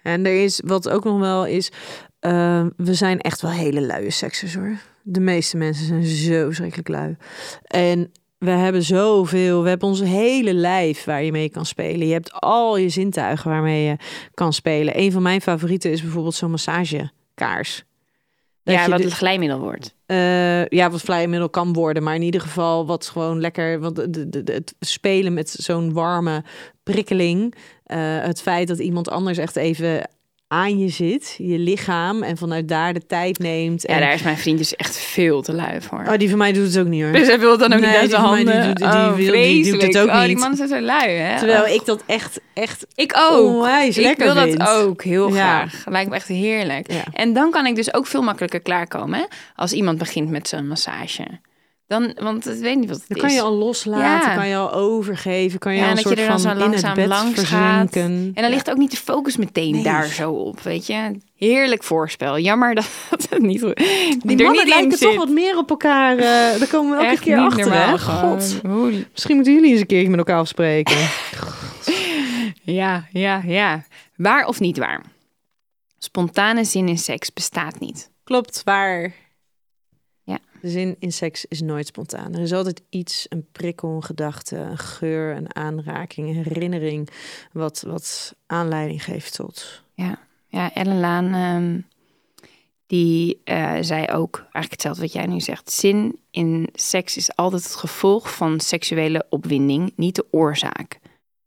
En er is, wat ook nog wel is, eh, we zijn echt wel hele luie seksers hoor. De meeste mensen zijn zo verschrikkelijk lui. En we hebben zoveel, we hebben ons hele lijf waar je mee kan spelen. Je hebt al je zintuigen waarmee je kan spelen. Een van mijn favorieten is bijvoorbeeld zo'n massagekaars. Dat ja, wat de- het glijmiddel wordt. eh, ja, wat vlijmiddel kan worden, maar in ieder geval wat gewoon lekker. Want de, de, de- het spelen met zo'n warme prikkeling, eh, het feit dat iemand anders echt even aan je zit, je lichaam, en vanuit daar de tijd neemt. Ja, En, daar is mijn vriend dus echt veel te lui voor. Oh, die van mij doet het ook niet hoor. Dus hij wil het dan ook Nee, niet uit die de die handen. doet- die oh, wil- die doet het ook Oh, die niet. man is zo lui, hè? Terwijl Oh. ik dat echt, echt Ik ook. ik wil vind. dat ook heel Ja. graag. Lijkt me echt heerlijk. Ja. En dan kan ik dus ook veel makkelijker klaarkomen hè? als iemand begint met zo'n massage. Dan, want ik weet niet wat het Dan is. kan je al loslaten, Ja. kan je al overgeven, kan je Ja, al en een dat je soort er dan van zo in het langzaam bed langs gaat. verzonken. En dan ligt ook niet de focus meteen Nee. daar zo op, weet je. Heerlijk voorspel. Jammer dat het niet, die Die er mannen niet lijken zit. toch wat meer op elkaar. daar komen we elke Echt keer achter. normaal. God. Misschien moeten jullie eens een keer met elkaar afspreken. Ja, ja, ja. Waar of niet waar? Spontane zin in seks bestaat niet. Klopt, waar. Zin in seks is nooit spontaan. Er is altijd iets, een prikkel, een gedachte, een geur, een aanraking, een herinnering, wat, wat aanleiding geeft tot. Ja, ja Ellen Laan, ehm, die eh, zei ook eigenlijk hetzelfde wat jij nu zegt. Zin in seks is altijd het gevolg van seksuele opwinding, niet de oorzaak.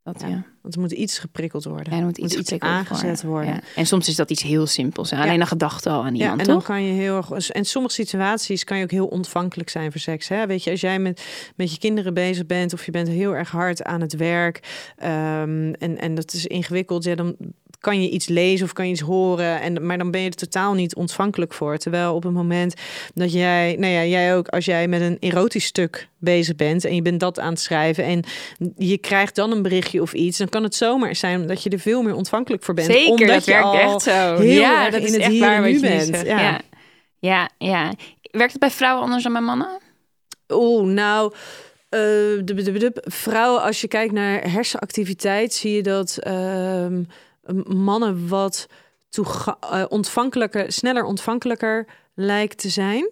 Dat, ja. Ja. Want er moet iets geprikkeld worden. Ja, er moet iets, moet iets geprikkeld aangezet worden. Ja. En soms is dat iets heel simpels. Alleen een gedachte al aan Ja, iemand, en dan toch? kan je heel erg. En sommige situaties kan je ook heel ontvankelijk zijn voor seks. Hè? Weet je, als jij met, met je kinderen bezig bent of je bent heel erg hard aan het werk ehm, en, en dat is ingewikkeld, ja, dan kan je iets lezen of kan je iets horen. En, maar dan ben je er totaal niet ontvankelijk voor. Terwijl op het moment dat jij, nou ja, jij ook, als jij met een erotisch stuk bezig bent en je bent dat aan het schrijven en je krijgt dan een berichtje of iets, dan kan het zomaar zijn dat je er veel meer ontvankelijk voor bent. Zeker, omdat dat je werkt al echt zo. heel ja, erg dat in is het echt waar nu bent. Ja. Ja. ja, ja. Werkt het bij vrouwen anders dan bij mannen? Oeh, nou, de, de, de, de- vrouwen, als je kijkt naar hersenactiviteit, zie je dat ehm, mannen wat eh, ontvankelijker, sneller ontvankelijker lijkt te zijn.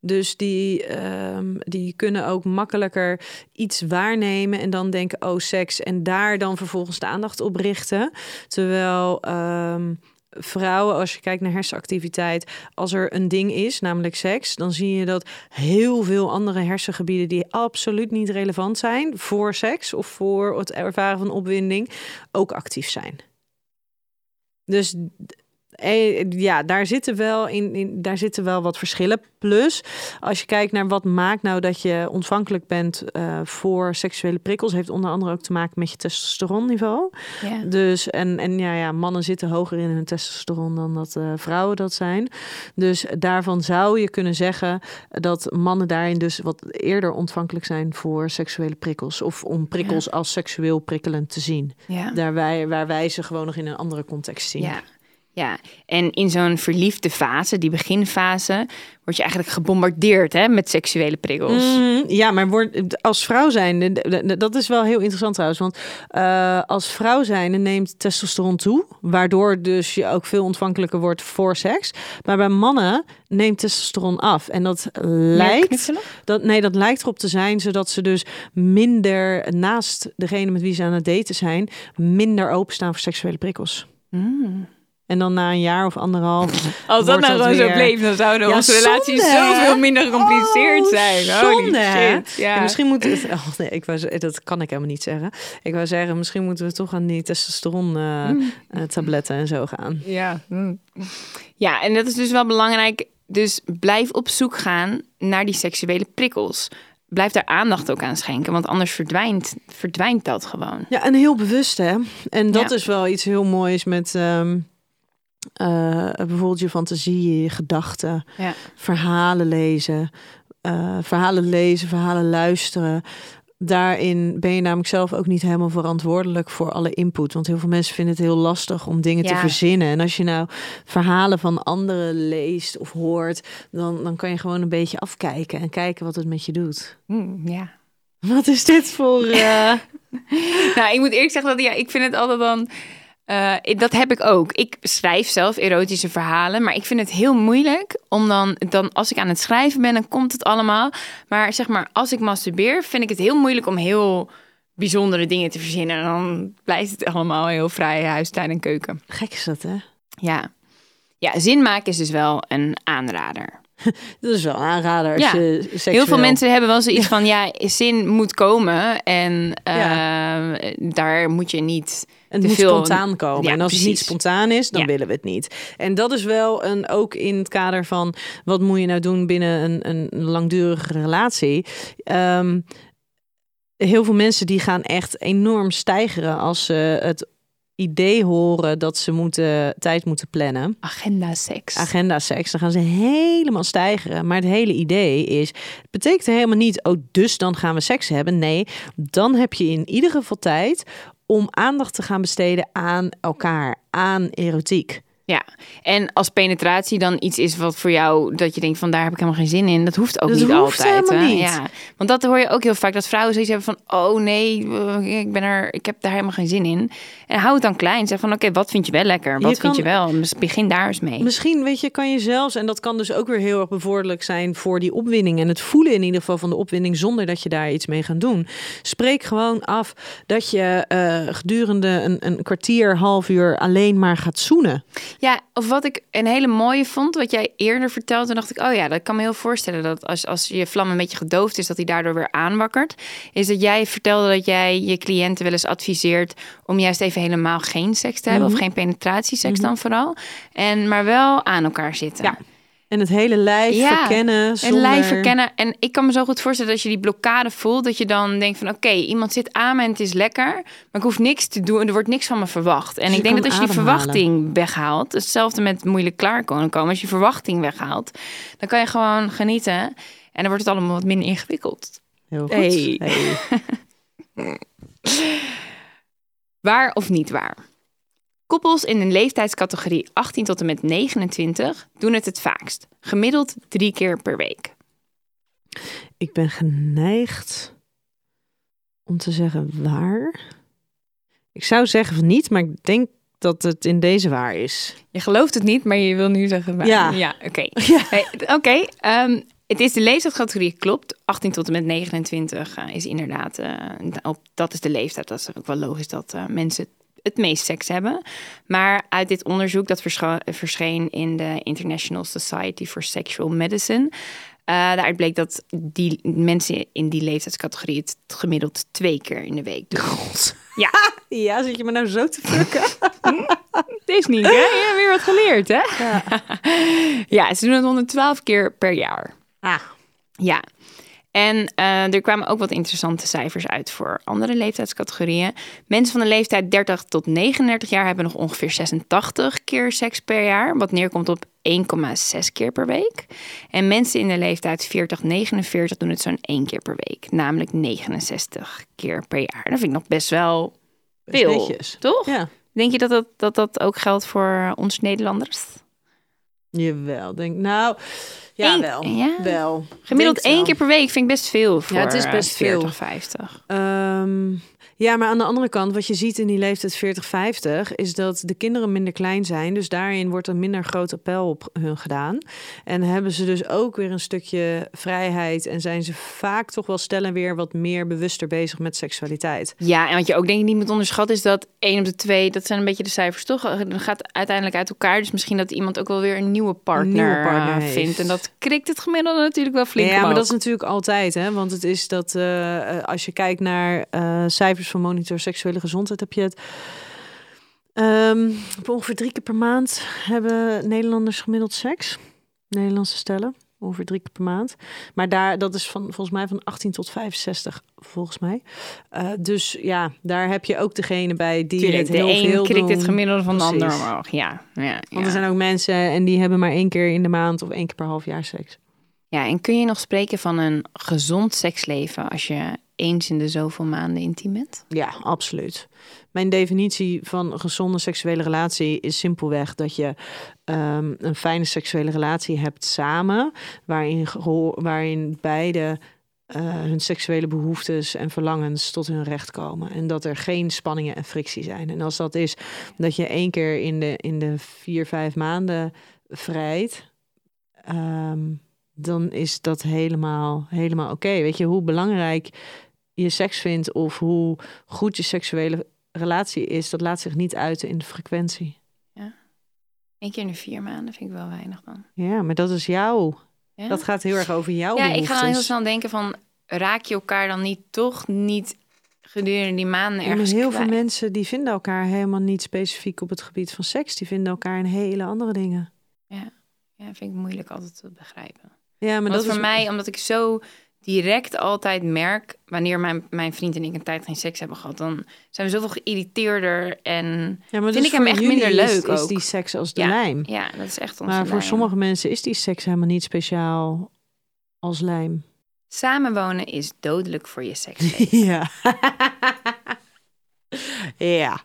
Dus die, ehm, die kunnen ook makkelijker iets waarnemen en dan denken, oh seks, en daar dan vervolgens de aandacht op richten. Terwijl ehm, vrouwen, als je kijkt naar hersenactiviteit, als er een ding is, namelijk seks, dan zie je dat heel veel andere hersengebieden die absoluut niet relevant zijn voor seks of voor het ervaren van opwinding, ook actief zijn. Dus eh, ja, daar zitten, wel in, in, daar zitten wel wat verschillen. Plus, als je kijkt naar wat maakt nou dat je ontvankelijk bent uh, voor seksuele prikkels, heeft onder andere ook te maken met je testosteronniveau. Ja. Dus en, en ja, ja, mannen zitten hoger in hun testosteron dan dat uh, vrouwen dat zijn. Dus daarvan zou je kunnen zeggen dat mannen daarin dus wat eerder ontvankelijk zijn voor seksuele prikkels. Of om prikkels ja. als seksueel prikkelend te zien. Ja. Daar wij, waar wij ze gewoon nog in een andere context zien. Ja. Ja, en in zo'n verliefde fase, die beginfase, word je eigenlijk gebombardeerd hè, met seksuele prikkels. Mm, ja, maar word, als vrouw zijn, dat is wel heel interessant trouwens. Want uh, als vrouw zijn neemt testosteron toe, waardoor dus je ook veel ontvankelijker wordt voor seks. Maar bij mannen neemt testosteron af. En dat lijkt, dat, nee, dat lijkt erop te zijn, zodat ze dus minder naast degene met wie ze aan het daten zijn, minder openstaan voor seksuele prikkels. Mm. En dan na een jaar of anderhalf. Als dat nou gewoon zo bleef, dan zouden ja, onze relaties zoveel minder gecompliceerd oh, zijn. Zonde, shit. Ja. En misschien moeten we. Oh nee, ik wou, dat kan ik helemaal niet zeggen. Ik wou zeggen, misschien moeten we toch aan die testosteron uh, mm. tabletten en zo gaan. Ja. Mm. ja, en dat is dus wel belangrijk. Dus blijf op zoek gaan naar die seksuele prikkels blijf daar aandacht ook aan schenken, want anders verdwijnt, verdwijnt dat gewoon. Ja, en heel bewust hè. En dat ja. is wel iets heel moois met. Um, uh, bijvoorbeeld je fantasie, je gedachten, ja. verhalen lezen, uh, verhalen lezen, verhalen luisteren. Daarin ben je namelijk zelf ook niet helemaal verantwoordelijk voor alle input. Want heel veel mensen vinden het heel lastig om dingen Ja. te verzinnen. En als je nou verhalen van anderen leest of hoort, dan, dan kan je gewoon een beetje afkijken en kijken wat het met je doet. Mm, ja. Wat is dit voor. eh, Nou, ik moet eerlijk zeggen dat ja, ik vind het altijd dan. eh, ik- dat heb ik ook. Ik schrijf zelf erotische verhalen, maar ik vind het heel moeilijk om dan, dan als ik aan het schrijven ben, dan komt het allemaal. Maar zeg maar, als ik masturbeer, vind ik het heel moeilijk om heel bijzondere dingen te verzinnen. En dan blijft het allemaal heel vrij huis, tuin en keuken. Gek is dat, hè? Ja. Ja, zin maken is dus wel een aanrader. Dat is wel een aanrader als Ja. je seksueel... Heel veel mensen hebben wel zoiets van, ja, zin moet komen en eh, daar moet je niet Het moet veel- spontaan komen. Ja, en als het niet spontaan is, dan Ja. willen we het niet. En dat is wel een, ook in het kader van wat moet je nou doen binnen een, een langdurige relatie. Ehm, heel veel mensen die gaan echt enorm stijgeren als ze het idee horen dat ze moeten, tijd moeten plannen. agenda seks. Agenda seks, dan gaan ze helemaal stijgeren. Maar het hele idee is, het betekent helemaal niet, oh, dus dan gaan we seks hebben. Nee, dan heb je in ieder geval tijd om aandacht te gaan besteden aan elkaar, aan erotiek. Ja, en als penetratie dan iets is wat voor jou dat je denkt van daar heb ik helemaal geen zin in, dat hoeft ook Dat niet hoeft altijd. hè? niet. Ja, want dat hoor je ook heel vaak dat vrouwen zoiets hebben van oh nee, eh, ik ben er, ik heb daar helemaal geen zin in. En hou het dan klein. Zeg van oké, wat vind je wel lekker? Wat Je vind kan- je wel? Begin daar eens mee. Misschien, weet je, kan je zelfs, en dat kan dus ook weer heel erg bevorderlijk zijn voor die opwinding en het voelen in ieder geval van de opwinding zonder dat je daar iets mee gaat doen. Spreek gewoon af dat je eh, gedurende een, een kwartier, half uur alleen maar gaat zoenen. Ja, of wat ik een hele mooie vond, wat jij eerder vertelde, toen dacht ik, oh ja, dat kan me heel voorstellen dat als, als je vlam een beetje gedoofd is, dat hij daardoor weer aanwakkert. Is dat jij vertelde dat jij je cliënten wel eens adviseert om juist even helemaal geen seks te hebben, Mhm. of geen penetratieseks dan vooral, en maar wel aan elkaar zitten. Ja, En het hele lijf Ja, verkennen. Lijf verkennen. En ik kan me zo goed voorstellen dat je die blokkade voelt. Dat je dan denkt van oké, iemand zit aan me en het is lekker. Maar ik hoef niks te doen en er wordt niks van me verwacht. En Dus ik denk dat als je die verwachting weghaalt. Hetzelfde met moeilijk klaar komen. Als je verwachting weghaalt, dan kan je gewoon genieten. En dan wordt het allemaal wat minder ingewikkeld. Heel goed. Hey. Hey. Waar of niet waar? Koppels in een leeftijdscategorie 18 tot en met 29 doen het het vaakst. Gemiddeld drie keer per week. Ik ben geneigd om te zeggen waar. Ik zou zeggen van niet, maar ik denk dat het in deze waar is. Je gelooft het niet, maar je wil nu zeggen... waar. Ja. Ja, oké. Ja. Hey, Oké, ehm, het is de leeftijdscategorie, klopt. 18 tot en met 29 eh, is inderdaad... eh, op, dat is de leeftijd. Dat is ook wel logisch dat eh, mensen het meest seks hebben. Maar uit dit onderzoek, dat verscheen in de International Society for Sexual Medicine... eh, daaruit bleek dat die mensen in die leeftijdscategorie... het gemiddeld twee keer in de week doen. Ja, Ja, zit je me nou zo te fucken? het is niet, hè? Je hebt weer wat geleerd, hè? Ja. ze doen het 112 keer per jaar. ah, Ja. En eh, er kwamen ook wat interessante cijfers uit voor andere leeftijdscategorieën. Mensen van de leeftijd 30 tot 39 jaar hebben nog ongeveer 86 keer seks per jaar, wat neerkomt op 1,6 keer per week. En mensen in de leeftijd 40-49 doen het zo'n 1 keer per week, namelijk 69 keer per jaar. Dat vind ik nog best wel veel, toch? Ja. Denk je dat dat, dat dat ook geldt voor ons Nederlanders? Jawel, denk nou. Ja, Eén- wel. ja. Wel. Gemiddeld één wel. keer per week vind ik best veel voor het is eh, best veel. 40, 50. Ehm, ja, maar aan de andere kant, wat je ziet in die leeftijd 40-50, is dat de kinderen minder klein zijn. Dus daarin wordt er minder groot appel op hun gedaan. En hebben ze dus ook weer een stukje vrijheid. En zijn ze vaak toch wel stellen weer wat meer bewuster bezig met seksualiteit. Ja, en wat je ook denk ik niet moet onderschatten is dat één op de twee, dat zijn een beetje de cijfers toch, dan gaat uiteindelijk uit elkaar. Dus misschien dat iemand ook wel weer een nieuwe partner, nieuwe partner eh, heeft. vindt. En dat krikt het gemiddelde natuurlijk wel flink ja, maar dat is natuurlijk altijd, hè? Want het is dat eh, eh, als je kijkt naar eh, cijfers van Monitor Seksuele Gezondheid, heb je het. op ongeveer drie keer per maand hebben Nederlanders gemiddeld seks. Nederlandse stellen. Ongeveer drie keer per maand. Maar daar, dat is van, volgens mij van 18 tot 65, volgens mij. Eh, dus ja, daar heb je ook degene bij die Tuurlijk, het de heel een veel krikt doen. het gemiddelde van de ander omhoog. Ja, ja, Want er zijn ook mensen en die hebben maar één keer in de maand of één keer per half jaar seks. ja, en kun je nog spreken van een gezond seksleven als je eens in de zoveel maanden intiem bent? Ja, absoluut. Mijn definitie van een gezonde seksuele relatie is simpelweg dat je ehm, een fijne seksuele relatie hebt samen, waarin, waarin beide eh, hun seksuele behoeftes en verlangens tot hun recht komen. En dat er geen spanningen en frictie zijn. En als dat is dat je één keer in de, in de vier, vijf maanden vrijt, ehm, dan is dat helemaal, helemaal oké. Weet je hoe belangrijk je seks vindt of hoe goed je seksuele relatie is, dat laat zich niet uiten in de frequentie. Eén keer in de vier maanden vind ik wel weinig dan. Ja, maar dat is jou. Ja? Dat gaat heel erg over jouw Ja, ik ga dan heel snel denken van... raak je elkaar dan niet toch niet gedurende die maanden Ja, maar ergens heel kwijt? veel mensen die vinden elkaar helemaal niet specifiek op het gebied van seks. Die vinden elkaar in hele andere dingen. Ja, vind ik moeilijk altijd te begrijpen. Ja, maar dat voor is mij, omdat ik zo direct altijd merk... wanneer mijn, mijn vriend en ik een tijd geen seks hebben gehad... dan zijn we zoveel geïrriteerder en... Ja, maar vind ik hem echt minder leuk Is, ook. die seks als de Ja, lijm. Ja, dat is echt onze Maar voor lijm. sommige mensen is die seks helemaal niet speciaal als lijm. Samenwonen is dodelijk voor je seks. ja. ja.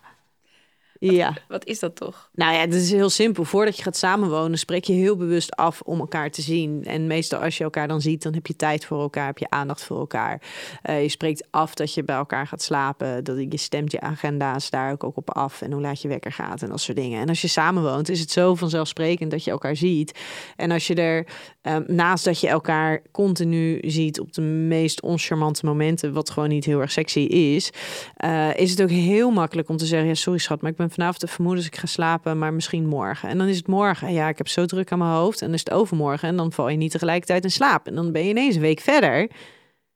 Ja. Wat is dat toch? Nou ja, het is heel simpel. Voordat je gaat samenwonen, spreek je heel bewust af om elkaar te zien. En meestal als je elkaar dan ziet, dan heb je tijd voor elkaar, heb je aandacht voor elkaar. Eh, je spreekt af dat je bij elkaar gaat slapen. Dat je stemt je agenda's daar ook op af. En hoe laat je wekker gaat en dat soort dingen. En als je samenwoont, is het zo vanzelfsprekend dat je elkaar ziet. En als je er, eh, naast dat je elkaar continu ziet op de meest oncharmante momenten, wat gewoon niet heel erg sexy is, eh, is het ook heel makkelijk om te zeggen: ja, sorry schat, maar ik ben vanavond te vermoeden, dus ik ga slapen, maar misschien morgen. En dan is het morgen. Ja, ik heb zo druk aan mijn hoofd. En dan is het overmorgen. En dan val je niet tegelijkertijd in slaap. En dan ben je ineens een week verder,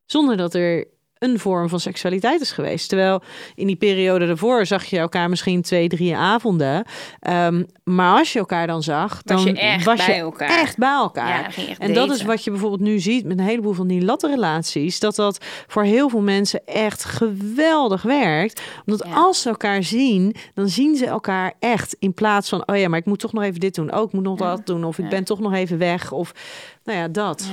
zonder dat er een vorm van seksualiteit is geweest. Terwijl in die periode daarvoor zag je elkaar misschien twee, drie avonden. Ehm, maar als je elkaar dan zag, dan Was je echt was bij je elkaar. echt bij elkaar. Ja, ging echt En dat is wat je bijvoorbeeld nu ziet met een heleboel van die lattenrelaties. Dat dat voor heel veel mensen echt geweldig werkt. Omdat Ja. als ze elkaar zien, dan zien ze elkaar echt. In plaats van, oh ja, maar ik moet toch nog even dit doen. Oh, ik moet nog Ja. dat doen. Of ik ben toch nog even weg. Of, nou ja, dat.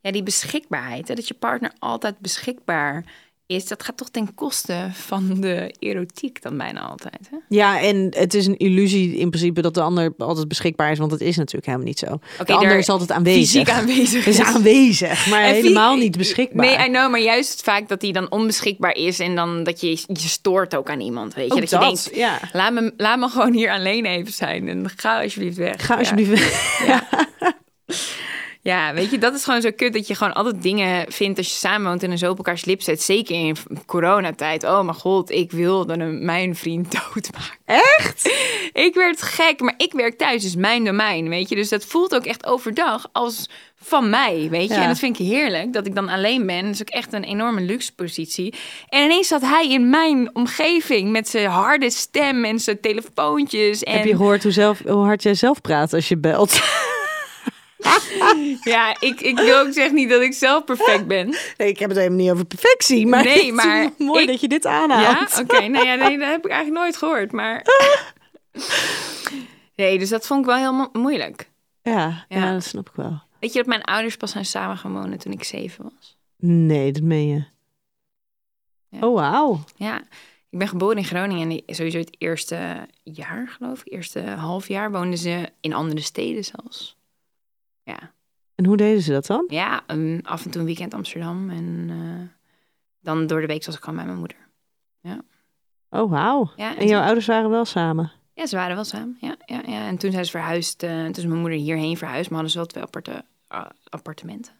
Ja. die beschikbaarheid. Hè? Dat je partner altijd beschikbaar is dat gaat toch ten koste van de erotiek dan bijna altijd. Hè? Ja, en het is een illusie in principe dat de ander altijd beschikbaar is, want dat is natuurlijk helemaal niet zo. de er ander is altijd aanwezig. Fysiek aanwezig is aanwezig, maar En helemaal niet beschikbaar. Nee, I know, maar juist vaak dat hij dan onbeschikbaar is en dan dat je je stoort ook aan iemand, weet je. Ook dat, je denkt, ja. laat me, laat me gewoon hier alleen even zijn en ga alsjeblieft weg. Ga Ja. alsjeblieft. Ja, weet je, dat is gewoon zo kut dat je gewoon altijd dingen vindt als je samenwoont en zo op elkaars lip zet. Zeker in coronatijd. Oh mijn god, ik wilde een, mijn vriend doodmaken. Echt? Ik werd gek, maar ik werk thuis, dus mijn domein, weet je. Dus dat voelt ook echt overdag als van mij, weet je. Ja. En dat vind ik heerlijk, dat ik dan alleen ben. Dat is ook echt een enorme luxe positie. En ineens zat hij in mijn omgeving met zijn harde stem en zijn telefoontjes. En... Heb je gehoord hoe, zelf, hoe hard jij zelf praat als je belt? Ja, ik, ik wil ook zeggen niet dat ik zelf perfect ben. Nee, ik heb het helemaal niet over perfectie. Maar Nee, het is maar mooi ik- dat je dit Ja, aanhaalt. oké. Nou ja, nee, dat heb ik eigenlijk nooit gehoord. Maar. Nee, dus dat vond ik wel heel mo- moeilijk. Ja, ja. Ja. dat snap ik wel. Weet je dat mijn ouders pas zijn samen gaan wonen toen ik zeven was? Nee, dat meen je. Ja. Oh, wauw. Ja, ik ben geboren in Groningen en sowieso het eerste jaar, geloof ik, eerste half jaar woonden ze in andere steden zelfs. Ja, En hoe deden ze dat dan? ja af en toe een weekend Amsterdam en eh, dan door de week zoals ik kwam bij mijn moeder. Oh, wauw. Ja, En jouw ouders waren wel samen? Ja, ze waren wel samen. Ja, ja, ja. En toen zijn ze verhuisd. eh, toen is mijn moeder hierheen verhuisd, maar hadden ze wel twee aparte appartementen.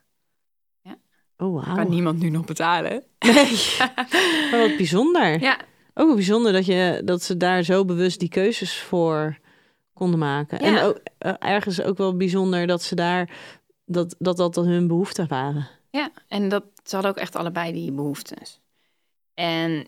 Oh, wauw. Kan niemand nu nog betalen. Nee. Wat bijzonder. Ja, Ook bijzonder dat, je, dat ze daar zo bewust die keuzes voor konden maken. En ook, eh, ergens ook wel bijzonder dat ze daar... Dat dat, dat, dat hun behoeften waren. ja, en dat, ze hadden ook echt allebei die behoeftes. En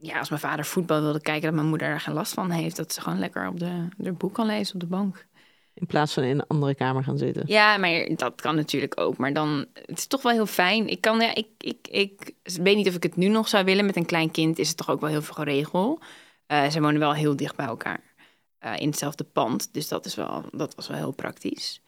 ja, als mijn vader voetbal wilde kijken, dat mijn moeder daar geen last van heeft. Dat ze gewoon lekker op de, de boek kan lezen op de bank. In plaats van in een andere kamer gaan zitten. Ja, maar dat kan natuurlijk ook. Maar dan, het is toch wel heel fijn. Ik kan, ja, ik, ik, ik weet niet of ik het nu nog zou willen. Met een klein kind is het toch ook wel heel veel geregeld. Eh ze wonen wel heel dicht bij elkaar. Eh, in hetzelfde pand. Dus dat, is wel, dat was wel heel praktisch.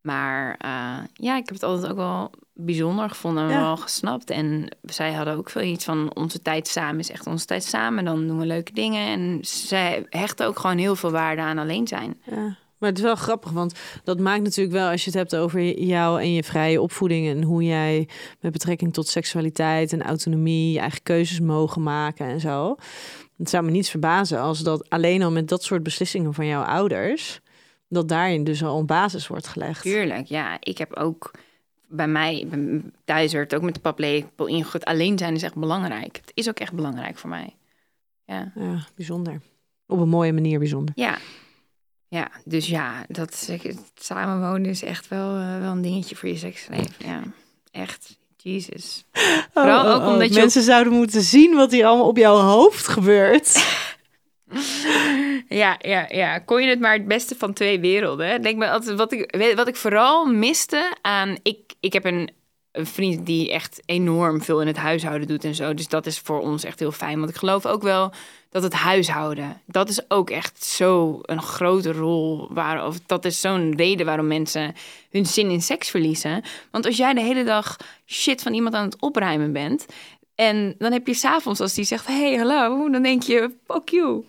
Maar eh, ja, ik heb het altijd ook wel bijzonder gevonden en Ja. wel gesnapt. En zij hadden ook veel iets van onze tijd samen is echt onze tijd samen. Dan doen we leuke dingen. En zij hechten ook gewoon heel veel waarde aan alleen zijn. Ja. Maar het is wel grappig, want dat maakt natuurlijk wel, als je het hebt over jou en je vrije opvoeding en hoe jij met betrekking tot seksualiteit en autonomie je eigen keuzes mogen maken en zo. Het zou me niets verbazen als dat alleen al met dat soort beslissingen van jouw ouders, dat daarin dus al een basis wordt gelegd. Tuurlijk, ja. Ik heb ook bij mij, thuis werd ook met de paplepel ingegooid. Alleen zijn is echt belangrijk. Het is ook echt belangrijk voor mij. Ja, Ja, bijzonder. Op een mooie manier bijzonder. ja. Ja, dus ja, dat samenwonen is echt wel, eh, wel een dingetje voor je seksleven. Ja, echt. Jezus. Vooral ook omdat je Oh, Mensen zouden moeten zien wat hier allemaal op jouw hoofd gebeurt. Ja, ja, ja. Kon je het maar het beste van twee werelden? Denk me altijd, wat ik, wat ik vooral miste aan. Ik, ik heb een, een vriend die echt enorm veel in het huishouden doet en zo. Dus dat is voor ons echt heel fijn. Want ik geloof ook wel dat het huishouden. Dat is ook echt zo een grote rol. Waar, of dat is zo'n reden waarom mensen hun zin in seks verliezen. Want als jij de hele dag shit van iemand aan het opruimen bent. En dan heb je s'avonds als die zegt, hey, hallo, dan denk je, fuck you.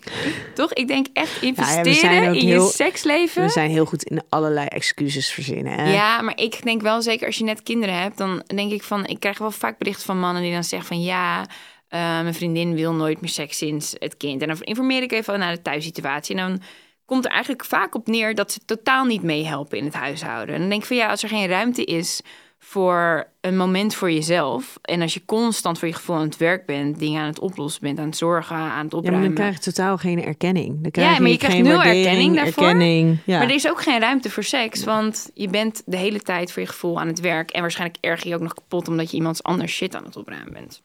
Toch? Ik denk echt investeren in heel- je seksleven. We zijn heel goed in allerlei excuses verzinnen. Hè? Ja, maar ik denk wel zeker als je net kinderen hebt, dan denk ik van, ik krijg wel vaak berichten van mannen die dan zeggen van ja, eh, mijn vriendin wil nooit meer seks sinds het kind. En dan informeer ik even naar de thuissituatie. En dan komt er eigenlijk vaak op neer dat ze totaal niet meehelpen in het huishouden. En dan denk ik van ja, als er geen ruimte is voor een moment voor jezelf. En als je constant voor je gevoel aan het werk bent, dingen aan het oplossen bent, aan het zorgen, aan het Ja, opruimen. dan krijg je totaal geen erkenning. Dan krijg Ja, maar je krijgt geen nul erkenning daarvoor. Erkenning, ja. Maar er is ook geen ruimte voor seks, want je bent de hele tijd voor je gevoel aan het werk. En waarschijnlijk erg je ook nog kapot omdat je iemands anders shit aan het opruimen bent.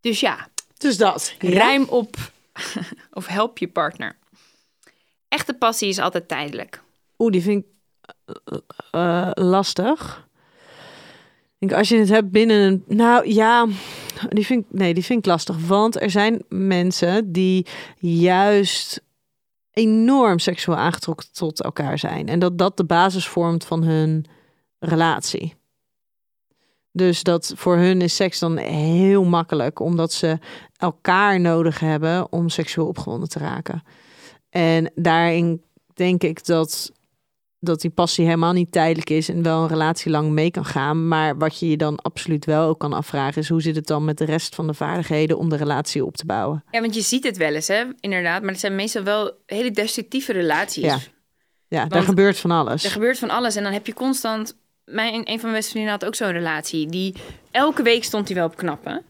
Dus ja, Dus dat. ruim op of help je partner. Echte passie is altijd tijdelijk. Oeh, die vind ik eh, lastig. Ik als je het hebt binnen een... Nou ja, die vind ik, nee, die vind ik lastig. Want er zijn mensen die juist enorm seksueel aangetrokken tot elkaar zijn. En dat dat de basis vormt van hun relatie. Dus dat voor hun is seks dan heel makkelijk, omdat ze elkaar nodig hebben om seksueel opgewonden te raken. En daarin denk ik dat, dat die passie helemaal niet tijdelijk is en wel een relatie lang mee kan gaan. Maar wat je je dan absoluut wel ook kan afvragen is hoe zit het dan met de rest van de vaardigheden om de relatie op te bouwen? Ja, want je ziet het wel eens, hè, inderdaad. Maar het zijn meestal wel hele destructieve relaties. Ja. Ja, daar gebeurt van alles. Er gebeurt van alles en dan heb je constant... Mijn, een van mijn beste vrienden had ook zo'n relatie. Die, elke week stond hij wel op knappen.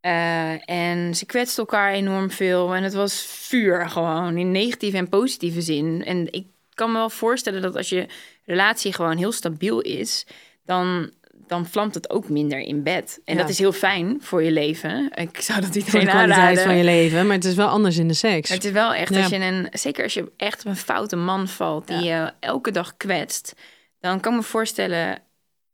Eh, en ze kwetsten elkaar enorm veel. En het was vuur gewoon, in negatieve en positieve zin. En ik kan me wel voorstellen dat als je relatie gewoon heel stabiel is... dan, dan vlamt het ook minder in bed. En Ja. dat is heel fijn voor je leven. Ik zou dat voor iedereen de kwaliteit aanraden. van je leven, maar het is wel anders in de seks. Het is wel echt, Ja. als je een, zeker als je echt op een foute man valt die je elke dag kwetst, dan kan ik me voorstellen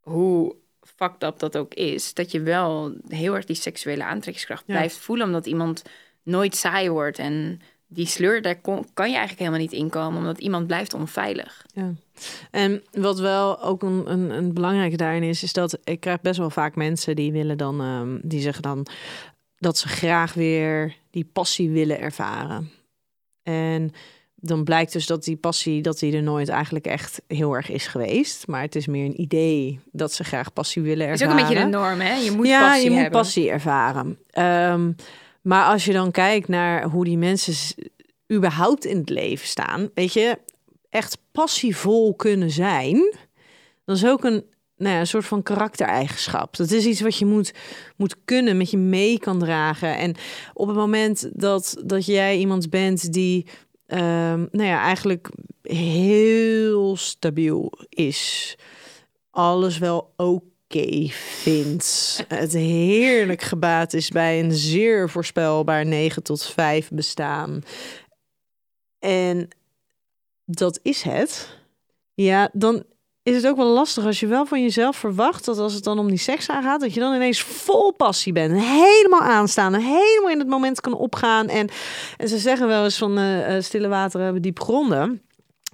hoe fucked up dat ook is. Dat je wel heel erg die seksuele aantrekkingskracht blijft voelen, omdat iemand nooit saai wordt. En die sleur, daar kon- kan je eigenlijk helemaal niet inkomen, omdat iemand blijft onveilig. Ja. En wat wel ook een, een, een belangrijke daarin is, is dat ik krijg best wel vaak mensen die willen dan, ehm, die zeggen dan dat ze graag weer die passie willen ervaren. En dan blijkt dus dat die passie, dat die er nooit eigenlijk echt heel erg is geweest. Maar het is meer een idee dat ze graag passie willen Dat is ervaren. ook een beetje de norm, hè? Je moet ja, passie je moet hebben. passie ervaren. Ehm, maar als je dan kijkt naar hoe die mensen überhaupt in het leven staan, weet je, echt passievol kunnen zijn, dat is ook een, nou ja, een soort van karaktereigenschap. Dat is iets wat je moet, moet kunnen, met je mee kan dragen. En op het moment dat, dat jij iemand bent die, ehm, nou ja, eigenlijk heel stabiel is, alles wel oké vindt, het heerlijk gebaat is bij een zeer voorspelbaar 9 tot 5 bestaan. En dat is het. Ja, dan is het ook wel lastig als je wel van jezelf verwacht dat als het dan om die seks aangaat, dat je dan ineens vol passie bent. En helemaal aanstaan en helemaal in het moment kan opgaan. En, en ze zeggen wel eens van eh, eh, stille wateren hebben diep gronden.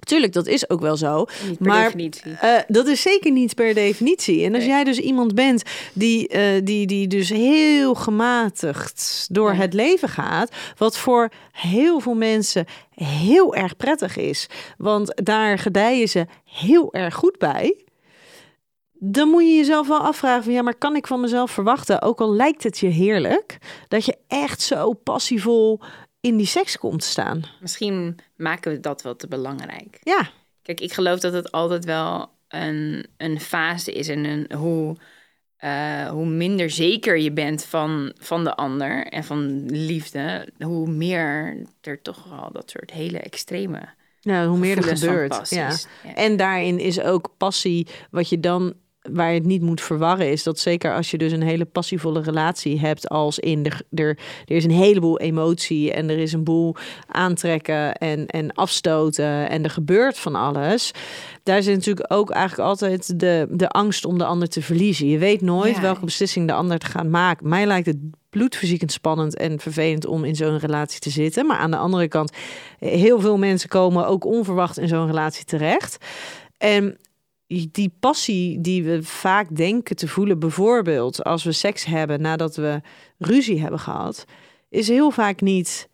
Tuurlijk, dat is ook wel zo. Niet per maar definitie. eh, dat is zeker niet per definitie. En als Nee. jij dus iemand bent die, eh, die, die dus heel gematigd door Ja. het leven gaat, wat voor heel veel mensen heel erg prettig is, want daar gedijen ze heel erg goed bij. Dan moet je jezelf wel afvragen van ja, maar kan ik van mezelf verwachten, ook al lijkt het je heerlijk, dat je echt zo passievol in die seks komt te staan? Misschien maken we dat wel te belangrijk. Ja, Kijk, ik geloof dat het altijd wel een, een fase is en een, hoe, eh, hoe minder zeker je bent van, van de ander en van liefde, hoe meer er toch wel dat soort hele extreme nou, hoe meer er gebeurt. Ja. En daarin is ook passie, wat je dan, waar je het niet moet verwarren, is dat zeker als je dus een hele passievolle relatie hebt, als in de, er, er is een heleboel emotie en er is een boel aantrekken en, en afstoten en er gebeurt van alles. Daar zit natuurlijk ook eigenlijk altijd de, de angst om de ander te verliezen. Je weet nooit Ja. welke beslissing de ander te gaan maken. Mij lijkt het bloedverziekend spannend en vervelend om in zo'n relatie te zitten. Maar aan de andere kant, heel veel mensen komen ook onverwacht in zo'n relatie terecht. En die passie die we vaak denken te voelen, bijvoorbeeld als we seks hebben nadat we ruzie hebben gehad, is heel vaak niet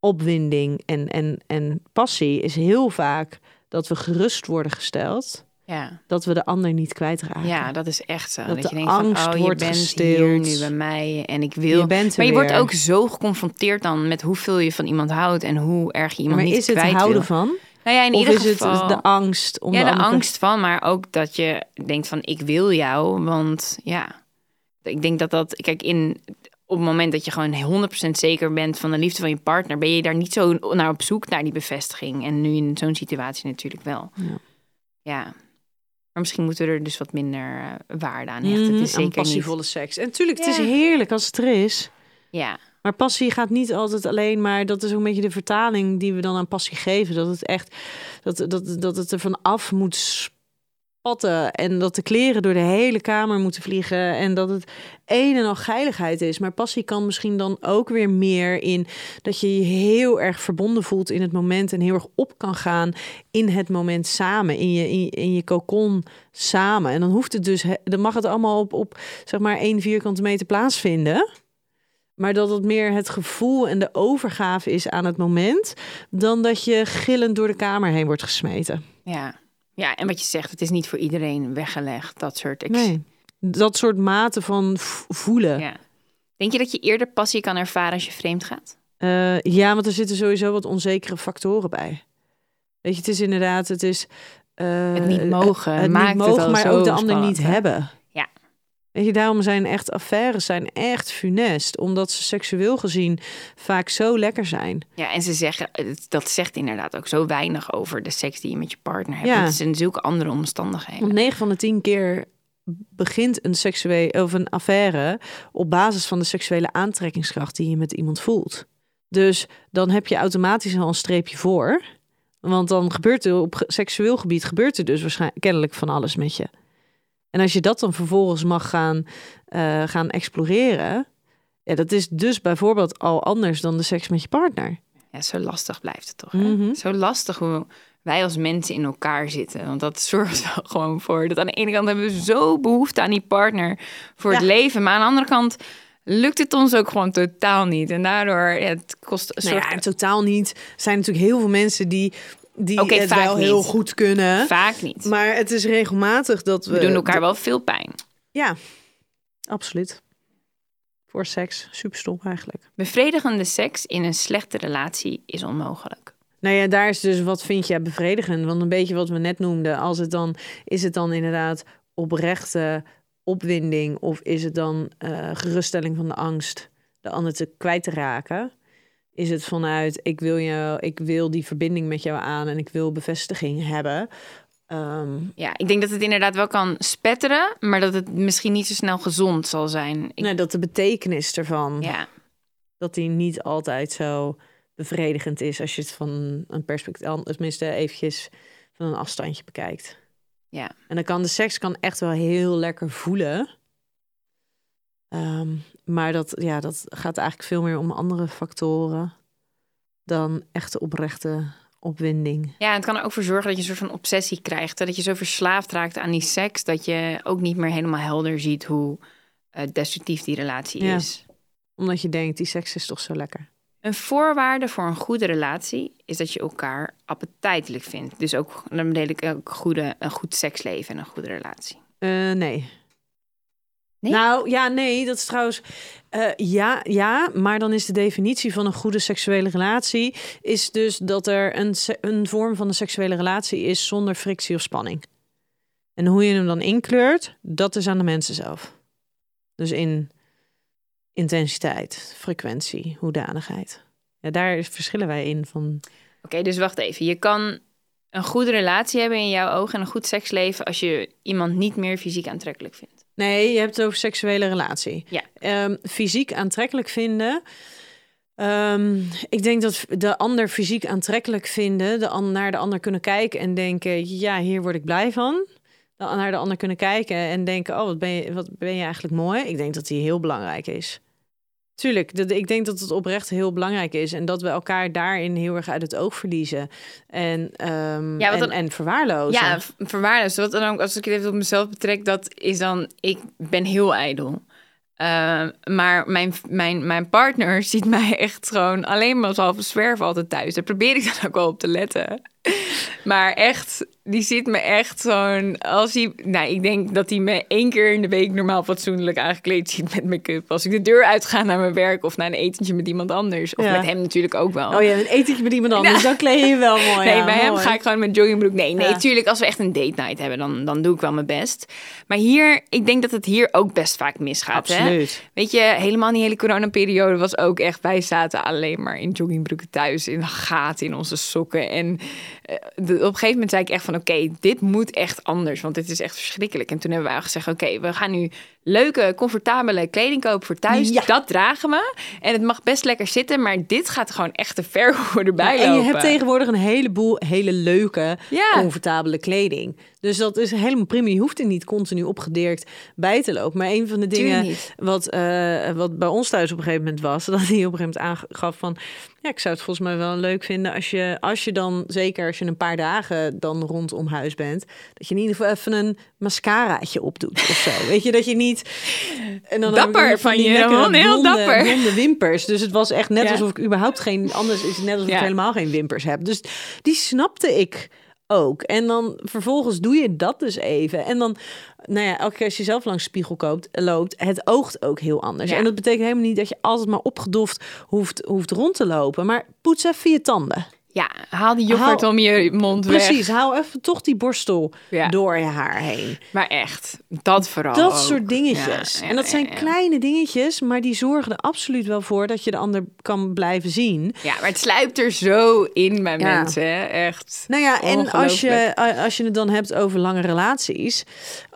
opwinding en, en, en passie. Is heel vaak dat we gerust worden gesteld, Ja. dat we de ander niet kwijtraken. ja, dat is echt zo. Dat je denkt angst van, oh, je wordt bent hier nu bij mij en ik wil... je bent er maar je wordt ook zo geconfronteerd dan met hoeveel je van iemand houdt en hoe erg je iemand maar niet is het kwijt houden wil. van? Nou ja, in Of ieder is geval... het de angst om ja, de, de andere- angst van, maar ook dat je denkt van ik wil jou, want ja, ik denk dat dat, kijk, in op het moment dat je gewoon 100% zeker bent van de liefde van je partner, ben je daar niet zo naar op zoek naar die bevestiging. En nu in zo'n situatie natuurlijk wel. Ja. Ja. Maar misschien moeten we er dus wat minder eh, waarde aan hechten. Het is aan zeker passievolle seks. En natuurlijk, het is heerlijk als het er is. Ja, Maar passie gaat niet altijd alleen maar. Dat is ook een beetje de vertaling die we dan aan passie geven. Dat het echt. Dat, dat, dat het er van af moet patten en dat de kleren door de hele kamer moeten vliegen en dat het een en al geiligheid is. Maar passie kan misschien dan ook weer meer in dat je je heel erg verbonden voelt in het moment en heel erg op kan gaan in het moment samen, in je, in je, in je cocon samen. En dan hoeft het dus, dan mag het allemaal op, op zeg maar één vierkante meter plaatsvinden. Maar dat het meer het gevoel en de overgave is aan het moment, dan dat je gillend door de kamer heen wordt gesmeten. Ja. ja, en wat je zegt, het is niet voor iedereen weggelegd, dat soort... ex- Nee. Dat soort mate van voelen. Ja. Denk je dat je eerder passie kan ervaren als je vreemd gaat? ja, want er zitten sowieso wat onzekere factoren bij. Weet je, het is inderdaad, het is. eh, Het niet mogen het maakt niet het mogen, maar ook de ander niet hebben. Weet je, daarom zijn echt affaires zijn echt funest, omdat ze seksueel gezien vaak zo lekker zijn. Ja, en ze zeggen, het- dat zegt inderdaad ook zo weinig over de seks die je met je partner hebt. Ja. Het zijn zulke andere omstandigheden. Want 9 van de 10 keer begint een seksueel of een affaire op basis van de seksuele aantrekkingskracht die je met iemand voelt. Dus dan heb je automatisch al een streepje voor. Want dan gebeurt er op seksueel gebied gebeurt er dus waarschijnlijk kennelijk van alles met je. En als je dat dan vervolgens mag gaan, eh, gaan exploreren, ja, dat is dus bijvoorbeeld al anders dan de seks met je partner. Ja, zo lastig blijft het toch? Hè? Mhm. Zo lastig hoe wij als mensen in elkaar zitten. Want dat zorgt er wel gewoon voor dat aan de ene kant hebben we zo behoefte aan die partner voor het leven. Maar aan de andere kant lukt het ons ook gewoon totaal niet. En daardoor, ja, het kost... Nou ja, totaal niet. Er zijn natuurlijk heel veel mensen die, die het wel heel niet. goed kunnen. vaak niet. Maar het is regelmatig dat we... we doen elkaar wel veel pijn. Ja, absoluut. Voor seks, super stom eigenlijk. Bevredigende seks in een slechte relatie is onmogelijk. Nou ja, daar is dus wat vind jij bevredigend? Want een beetje wat we net noemden, als het dan is het dan inderdaad oprechte opwinding of is het dan eh, geruststelling van de angst de ander te kwijt te raken? Is het vanuit ik wil je, ik wil die verbinding met jou aan en ik wil bevestiging hebben? Ehm, Ja, ik denk dat het inderdaad wel kan spetteren, maar dat het misschien niet zo snel gezond zal zijn. Ik, nee, dat de betekenis ervan, Ja, dat die niet altijd zo bevredigend is als je het van een perspectief, tenminste eventjes van een afstandje bekijkt. ja. En dan kan de seks kan echt wel heel lekker voelen. Ehm, maar dat, ja, dat gaat eigenlijk veel meer om andere factoren dan echte oprechte opwinding. Ja, het kan er ook voor zorgen dat je een soort van obsessie krijgt. hè, Dat je zo verslaafd raakt aan die seks dat je ook niet meer helemaal helder ziet hoe eh, destructief die relatie Ja. is. Omdat je denkt, die seks is toch zo lekker. Een voorwaarde voor een goede relatie is dat je elkaar appetijtelijk vindt. Dus ook, dan bedoel ik ook goede, een goed seksleven en een goede relatie. Eh, nee. Nee? Nou, ja, nee, dat is trouwens... eh, ja, ja, maar dan is de definitie van een goede seksuele relatie... is dus dat er een, een vorm van een seksuele relatie is zonder frictie of spanning. En hoe je hem dan inkleurt, dat is aan de mensen zelf. Dus in intensiteit, frequentie, hoedanigheid. Ja, daar verschillen wij in van... Oké, dus wacht even. Je kan een goede relatie hebben in jouw ogen en een goed seksleven als je iemand niet meer fysiek aantrekkelijk vindt. Nee, je hebt het over seksuele relatie. Ja. Ehm, fysiek aantrekkelijk vinden. Ehm, ik denk dat de ander fysiek aantrekkelijk vinden, de naar de ander kunnen kijken en denken: ja, hier word ik blij van. Dan naar de ander kunnen kijken en denken: oh, wat ben je, wat ben je eigenlijk mooi. Ik denk dat die heel belangrijk is. Tuurlijk, dat, ik denk dat het oprecht heel belangrijk is en dat we elkaar daarin heel erg uit het oog verliezen en, ehm, Ja, want en, dan- en verwaarlozen. Ja, v- verwaarloosd. Wat dan ook, als ik het even op mezelf betrek, dat is dan, ik ben heel ijdel. Eh, maar mijn, mijn, mijn partner ziet mij echt gewoon alleen maar als halve zwerf altijd thuis. Daar probeer ik dan ook wel op te letten. Maar echt, die ziet me echt zo'n... Als hij, nou, ik denk dat hij me één keer in de week normaal fatsoenlijk aangekleed ziet met make-up. Als ik de deur uitga naar mijn werk of naar een etentje met iemand anders. Of Ja. met hem natuurlijk ook wel. Oh ja, een etentje met iemand anders, dan kleed je je wel mooi Nee, bij hem ga ik gewoon met joggingbroek. Nee, nee, Ja. tuurlijk. Als we echt een date night hebben, dan, dan doe ik wel mijn best. Maar hier, ik denk dat het hier ook best vaak misgaat. Hè? Absoluut. Weet je, helemaal die hele coronaperiode was ook echt... Wij zaten alleen maar in joggingbroeken thuis, in gaten in onze sokken. En op een gegeven moment zei ik echt van... Oké, dit moet echt anders, want dit is echt verschrikkelijk. En toen hebben we gezegd, oké, we gaan nu leuke, comfortabele kleding kopen voor thuis. Ja. Dat dragen we. En het mag best lekker zitten, maar dit gaat gewoon echt te ver voor erbij en je hebt tegenwoordig een heleboel hele leuke, Ja. comfortabele kleding. Dus dat is helemaal prima. Je hoeft er niet continu opgedirkt bij te lopen. Maar een van de dingen wat, eh, wat bij ons thuis op een gegeven moment was, dat hij op een gegeven moment aangaf van, ja, ik zou het volgens mij wel leuk vinden als je, als je dan, zeker als je een paar dagen dan rondom huis bent, dat je in ieder geval even een mascaraatje opdoet of zo. Weet je, dat je niet... En dan ik Dapper weer van je, man, heel blonde, dapper. blonde wimpers. Dus het was echt net Ja. alsof ik überhaupt geen, anders is het net alsof Ja. ik helemaal geen wimpers heb. Dus die snapte ik ook. En dan vervolgens doe je dat dus even. En dan, nou ja, elke keer als je zelf langs de spiegel koopt, loopt, het oogt ook heel anders. Ja. En dat betekent helemaal niet dat je altijd maar opgedoft hoeft, hoeft rond te lopen. Maar poets even je tanden. Ja, haal die yoghurt Haal- om je mond weg. Precies, hou even toch die borstel Ja. door je haar heen. Maar echt, dat vooral Dat ook. soort dingetjes. Ja, en dat zijn kleine dingetjes, maar die zorgen er absoluut wel voor dat je de ander kan blijven zien. Ja, maar het sluipt er zo in bij mensen, hè? echt. Nou ja, en als je, Ongelooflijk. als je het dan hebt over lange relaties.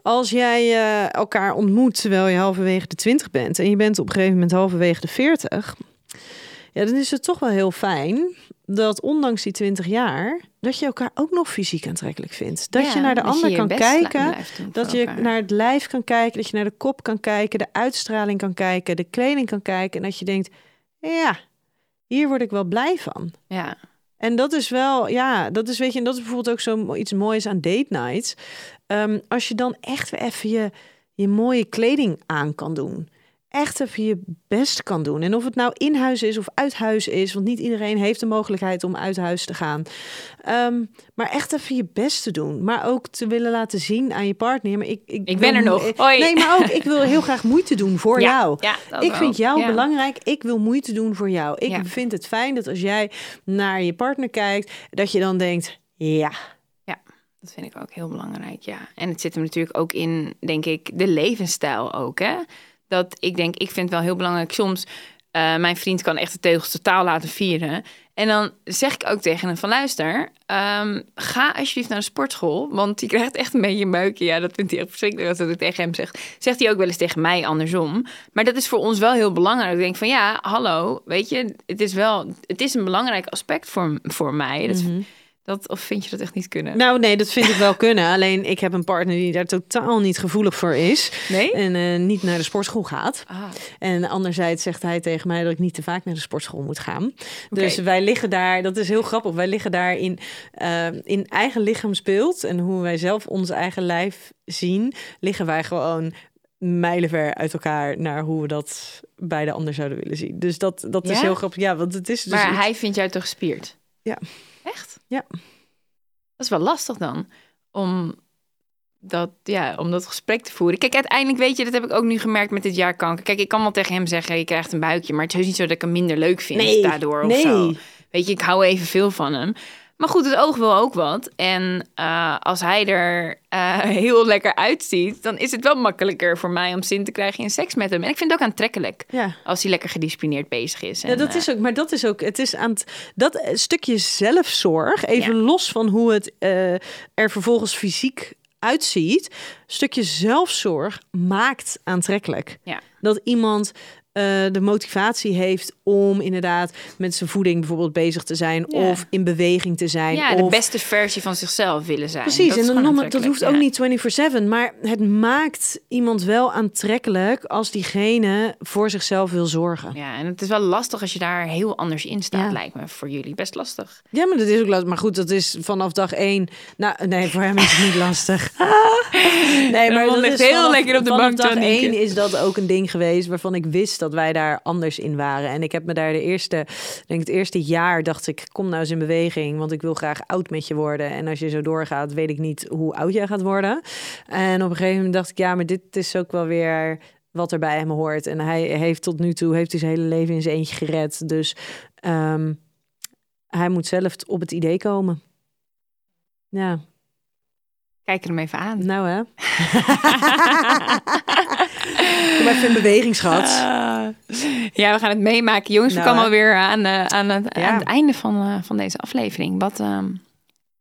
Als jij eh, elkaar ontmoet terwijl je halverwege de 20 bent en je bent op een gegeven moment halverwege de 40. Ja, dan is het toch wel heel fijn dat ondanks die 20 jaar, dat je elkaar ook nog fysiek aantrekkelijk vindt. Dat Ja, je naar de ander kan kijken. Dat je elkaar. naar het lijf kan kijken, dat je naar de kop kan kijken, de uitstraling kan kijken, de kleding kan kijken. En dat je denkt, ja, hier word ik wel blij van. Ja, En dat is wel, ja, dat is, weet je, en dat is bijvoorbeeld ook zo mo- iets moois aan date nights. Ehm, als je dan echt weer even je, je mooie kleding aan kan doen. Echt even je best kan doen. En of het nou in huis is of uit huis is, want niet iedereen heeft de mogelijkheid om uit huis te gaan. Ehm, maar echt even je best te doen. Maar ook te willen laten zien aan je partner. Maar ik, ik, Ik ben wil er nog. Hoi. Nee, maar ook ik wil heel graag moeite doen voor Ja, jou. ja, ik wel. vind jou Ja. belangrijk. Ik wil moeite doen voor jou. Ik vind het fijn dat als jij naar je partner kijkt, dat je dan denkt, ja, dat vind ik ook heel belangrijk, ja. En het zit hem natuurlijk ook in, denk ik, de levensstijl ook, hè. Dat ik denk, ik vind het wel heel belangrijk soms... eh, mijn vriend kan echt de teugels totaal laten vieren. En dan zeg ik ook tegen hem van... luister, ehm, ga alsjeblieft naar de sportschool... want die krijgt echt een beetje buikje. Ja, dat vindt hij echt verschrikkelijk als dat ik tegen hem zeg. Zegt hij ook wel eens tegen mij andersom. Maar dat is voor ons wel heel belangrijk. Ik denk van ja, hallo, weet je... het is wel het is een belangrijk aspect voor, voor mij. Dat, dat, of vind je dat echt niet kunnen? Nou, nee, dat vind ik wel kunnen. Alleen ik heb een partner die daar totaal niet gevoelig voor is. Nee? En eh, niet naar de sportschool gaat. Ah. En anderzijds zegt hij tegen mij dat ik niet te vaak naar de sportschool moet gaan. Dus wij liggen daar, dat is heel grappig, wij liggen daar in, eh, in eigen lichaamsbeeld. En hoe wij zelf ons eigen lijf zien, liggen wij gewoon mijlenver uit elkaar naar hoe we dat bij de ander zouden willen zien. Dus dat, dat is heel grappig. Ja, want het is dus maar iets- hij vindt jou toch gespierd? Ja. Echt? Ja. Dat is wel lastig dan. Om dat, ja, om dat gesprek te voeren. Kijk, uiteindelijk weet je, dat heb ik ook nu gemerkt met dit jaar kanker. Kijk, ik kan wel tegen hem zeggen, je krijgt een buikje. Maar het is niet zo dat ik hem minder leuk vind Nee, daardoor of nee. zo. Weet je, ik hou evenveel van hem. Maar goed, het oog wil ook wat. En eh, als hij er eh, heel lekker uitziet, dan is het wel makkelijker voor mij om zin te krijgen in seks met hem. En ik vind het ook aantrekkelijk Ja. als hij lekker gedisciplineerd bezig is. Ja, En, dat eh, is ook, maar dat is ook, het is aan het, dat stukje zelfzorg, even Ja. los van hoe het eh, er vervolgens fysiek uitziet, stukje zelfzorg maakt aantrekkelijk. Ja. Dat iemand eh, de motivatie heeft om inderdaad met zijn voeding bijvoorbeeld bezig te zijn Ja. of in beweging te zijn. Ja, de beste versie van zichzelf willen zijn. Precies, Dat en dan dat hoeft ook niet 24/7, maar het maakt iemand wel aantrekkelijk als diegene voor zichzelf wil zorgen. Ja. en het is wel lastig als je daar heel anders in staat, Ja. lijkt me voor jullie. Best lastig. Ja, maar dat is ook lastig. Maar goed, dat is vanaf dag één. Nou, nee, voor hem is het niet lastig. nee, maar dat is heel vanaf- lekker op de bank, dag één is dat ook een ding geweest waarvan ik wist dat wij daar anders in waren. En ik heb me daar de eerste, denk het eerste jaar dacht ik, kom nou eens in beweging, want ik wil graag oud met je worden. En als je zo doorgaat, weet ik niet hoe oud jij gaat worden. En op een gegeven moment dacht ik, ja, maar dit is ook wel weer wat er bij hem hoort. En hij heeft tot nu toe heeft hij zijn hele leven in zijn eentje gered. Dus ehm, hij moet zelf op het idee komen. Ja, Kijk er hem even aan. nou hè. Kom even in beweging, schat. Ah. ja, we gaan het meemaken. Jongens, Nou, we komen hè. alweer aan, eh, aan, het, Ja. aan het einde van, eh, van deze aflevering. Wat, ehm,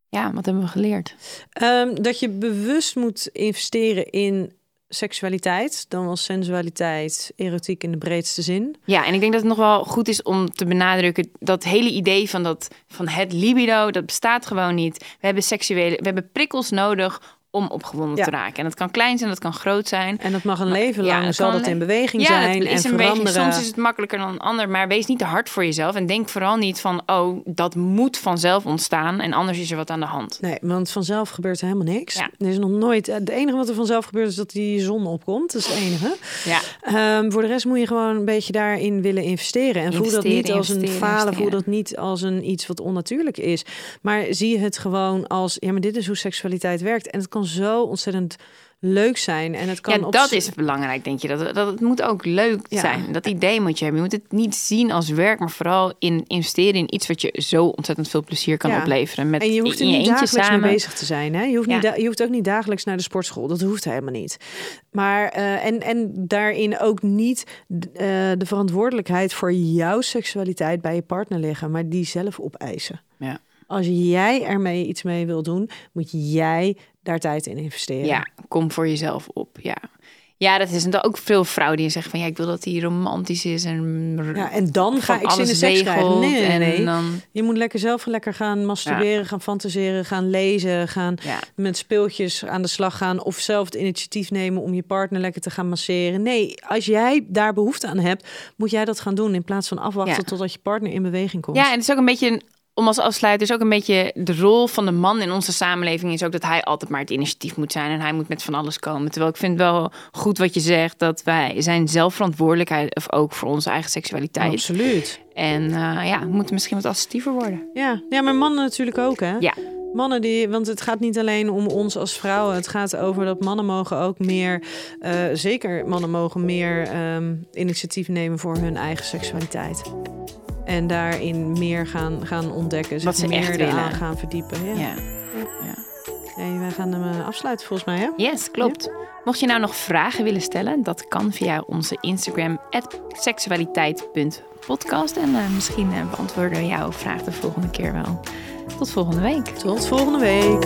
ja, wat hebben we geleerd? Ehm, dat je bewust moet investeren in seksualiteit, dan wel sensualiteit, erotiek in de breedste zin. Ja, en ik denk dat het nog wel goed is om te benadrukken dat hele idee van, dat, van het libido, dat bestaat gewoon niet. We hebben seksuele, we hebben prikkels nodig om opgewonden Ja. te raken. En dat kan klein zijn, dat kan groot zijn. En dat mag een leven ja, lang, het zal dat in beweging Ja, zijn en beetje, veranderen. soms is het makkelijker dan een ander, maar wees niet te hard voor jezelf. En denk vooral niet van, oh, dat moet vanzelf ontstaan en anders is er wat aan de hand. Nee, want vanzelf gebeurt er helemaal niks. Ja. Er is nog nooit. Het enige wat er vanzelf gebeurt is dat die zon opkomt. Dat is het enige. Ja, Ehm, voor de rest moet je gewoon een beetje daarin willen investeren. En voel dat niet als een falen. Voel dat niet als een iets wat onnatuurlijk is. Maar zie het gewoon als: ja, maar dit is hoe seksualiteit werkt. En het kan zo ontzettend leuk zijn. En het kan ja dat is belangrijk, denk je. Dat, dat het moet ook leuk Ja. zijn. Dat idee moet je hebben. Je moet het niet zien als werk, maar vooral in investeren in iets wat je zo ontzettend veel plezier kan Ja. opleveren. Met En je hoeft er niet dagelijks samen. mee bezig te zijn. Hè? Je, hoeft niet je hoeft ook niet dagelijks naar de sportschool. Dat hoeft helemaal niet. Maar eh, en, en daarin ook niet eh, de verantwoordelijkheid voor jouw seksualiteit bij je partner leggen, maar die zelf opeisen. Ja. Als jij ermee iets mee wil doen, moet jij daar tijd in investeren. Ja, kom voor jezelf op. Ja, ja dat is en ook veel vrouwen die zeggen van ja, ik wil dat hij romantisch is en, Ja, en dan ga ik zin in seks krijgen. Nee, nee, en nee. dan Je moet lekker zelf lekker gaan masturberen, gaan fantaseren, gaan lezen, gaan ja, met speeltjes aan de slag gaan of zelf het initiatief nemen om je partner lekker te gaan masseren. Nee, als jij daar behoefte aan hebt, moet jij dat gaan doen in plaats van afwachten totdat je partner in beweging komt. ja, en het is ook een beetje een- om als afsluiter is ook een beetje de rol van de man in onze samenleving is ook dat hij altijd maar het initiatief moet zijn en hij moet met van alles komen. Terwijl ik vind wel goed wat je zegt dat wij zijn zelfverantwoordelijkheid of ook voor onze eigen seksualiteit. absoluut. En eh, ja, we moeten misschien wat assertiever worden. Ja. ja, maar mannen natuurlijk ook, hè? Ja. Mannen die, want het gaat niet alleen om ons als vrouwen. Het gaat over dat mannen mogen ook meer, eh, zeker mannen mogen meer ehm, initiatief nemen voor hun eigen seksualiteit. En daarin meer gaan, gaan ontdekken. Wat ze echt meer willen. eraan gaan verdiepen. Ja. Ja. Hey, wij gaan hem eh, afsluiten volgens mij, hè? Yes, klopt. Mocht je nou nog vragen willen stellen, dat kan via onze Instagram seksualiteit.podcast. En eh, misschien eh, beantwoorden we jouw vraag de volgende keer wel. Tot volgende week. Tot volgende week.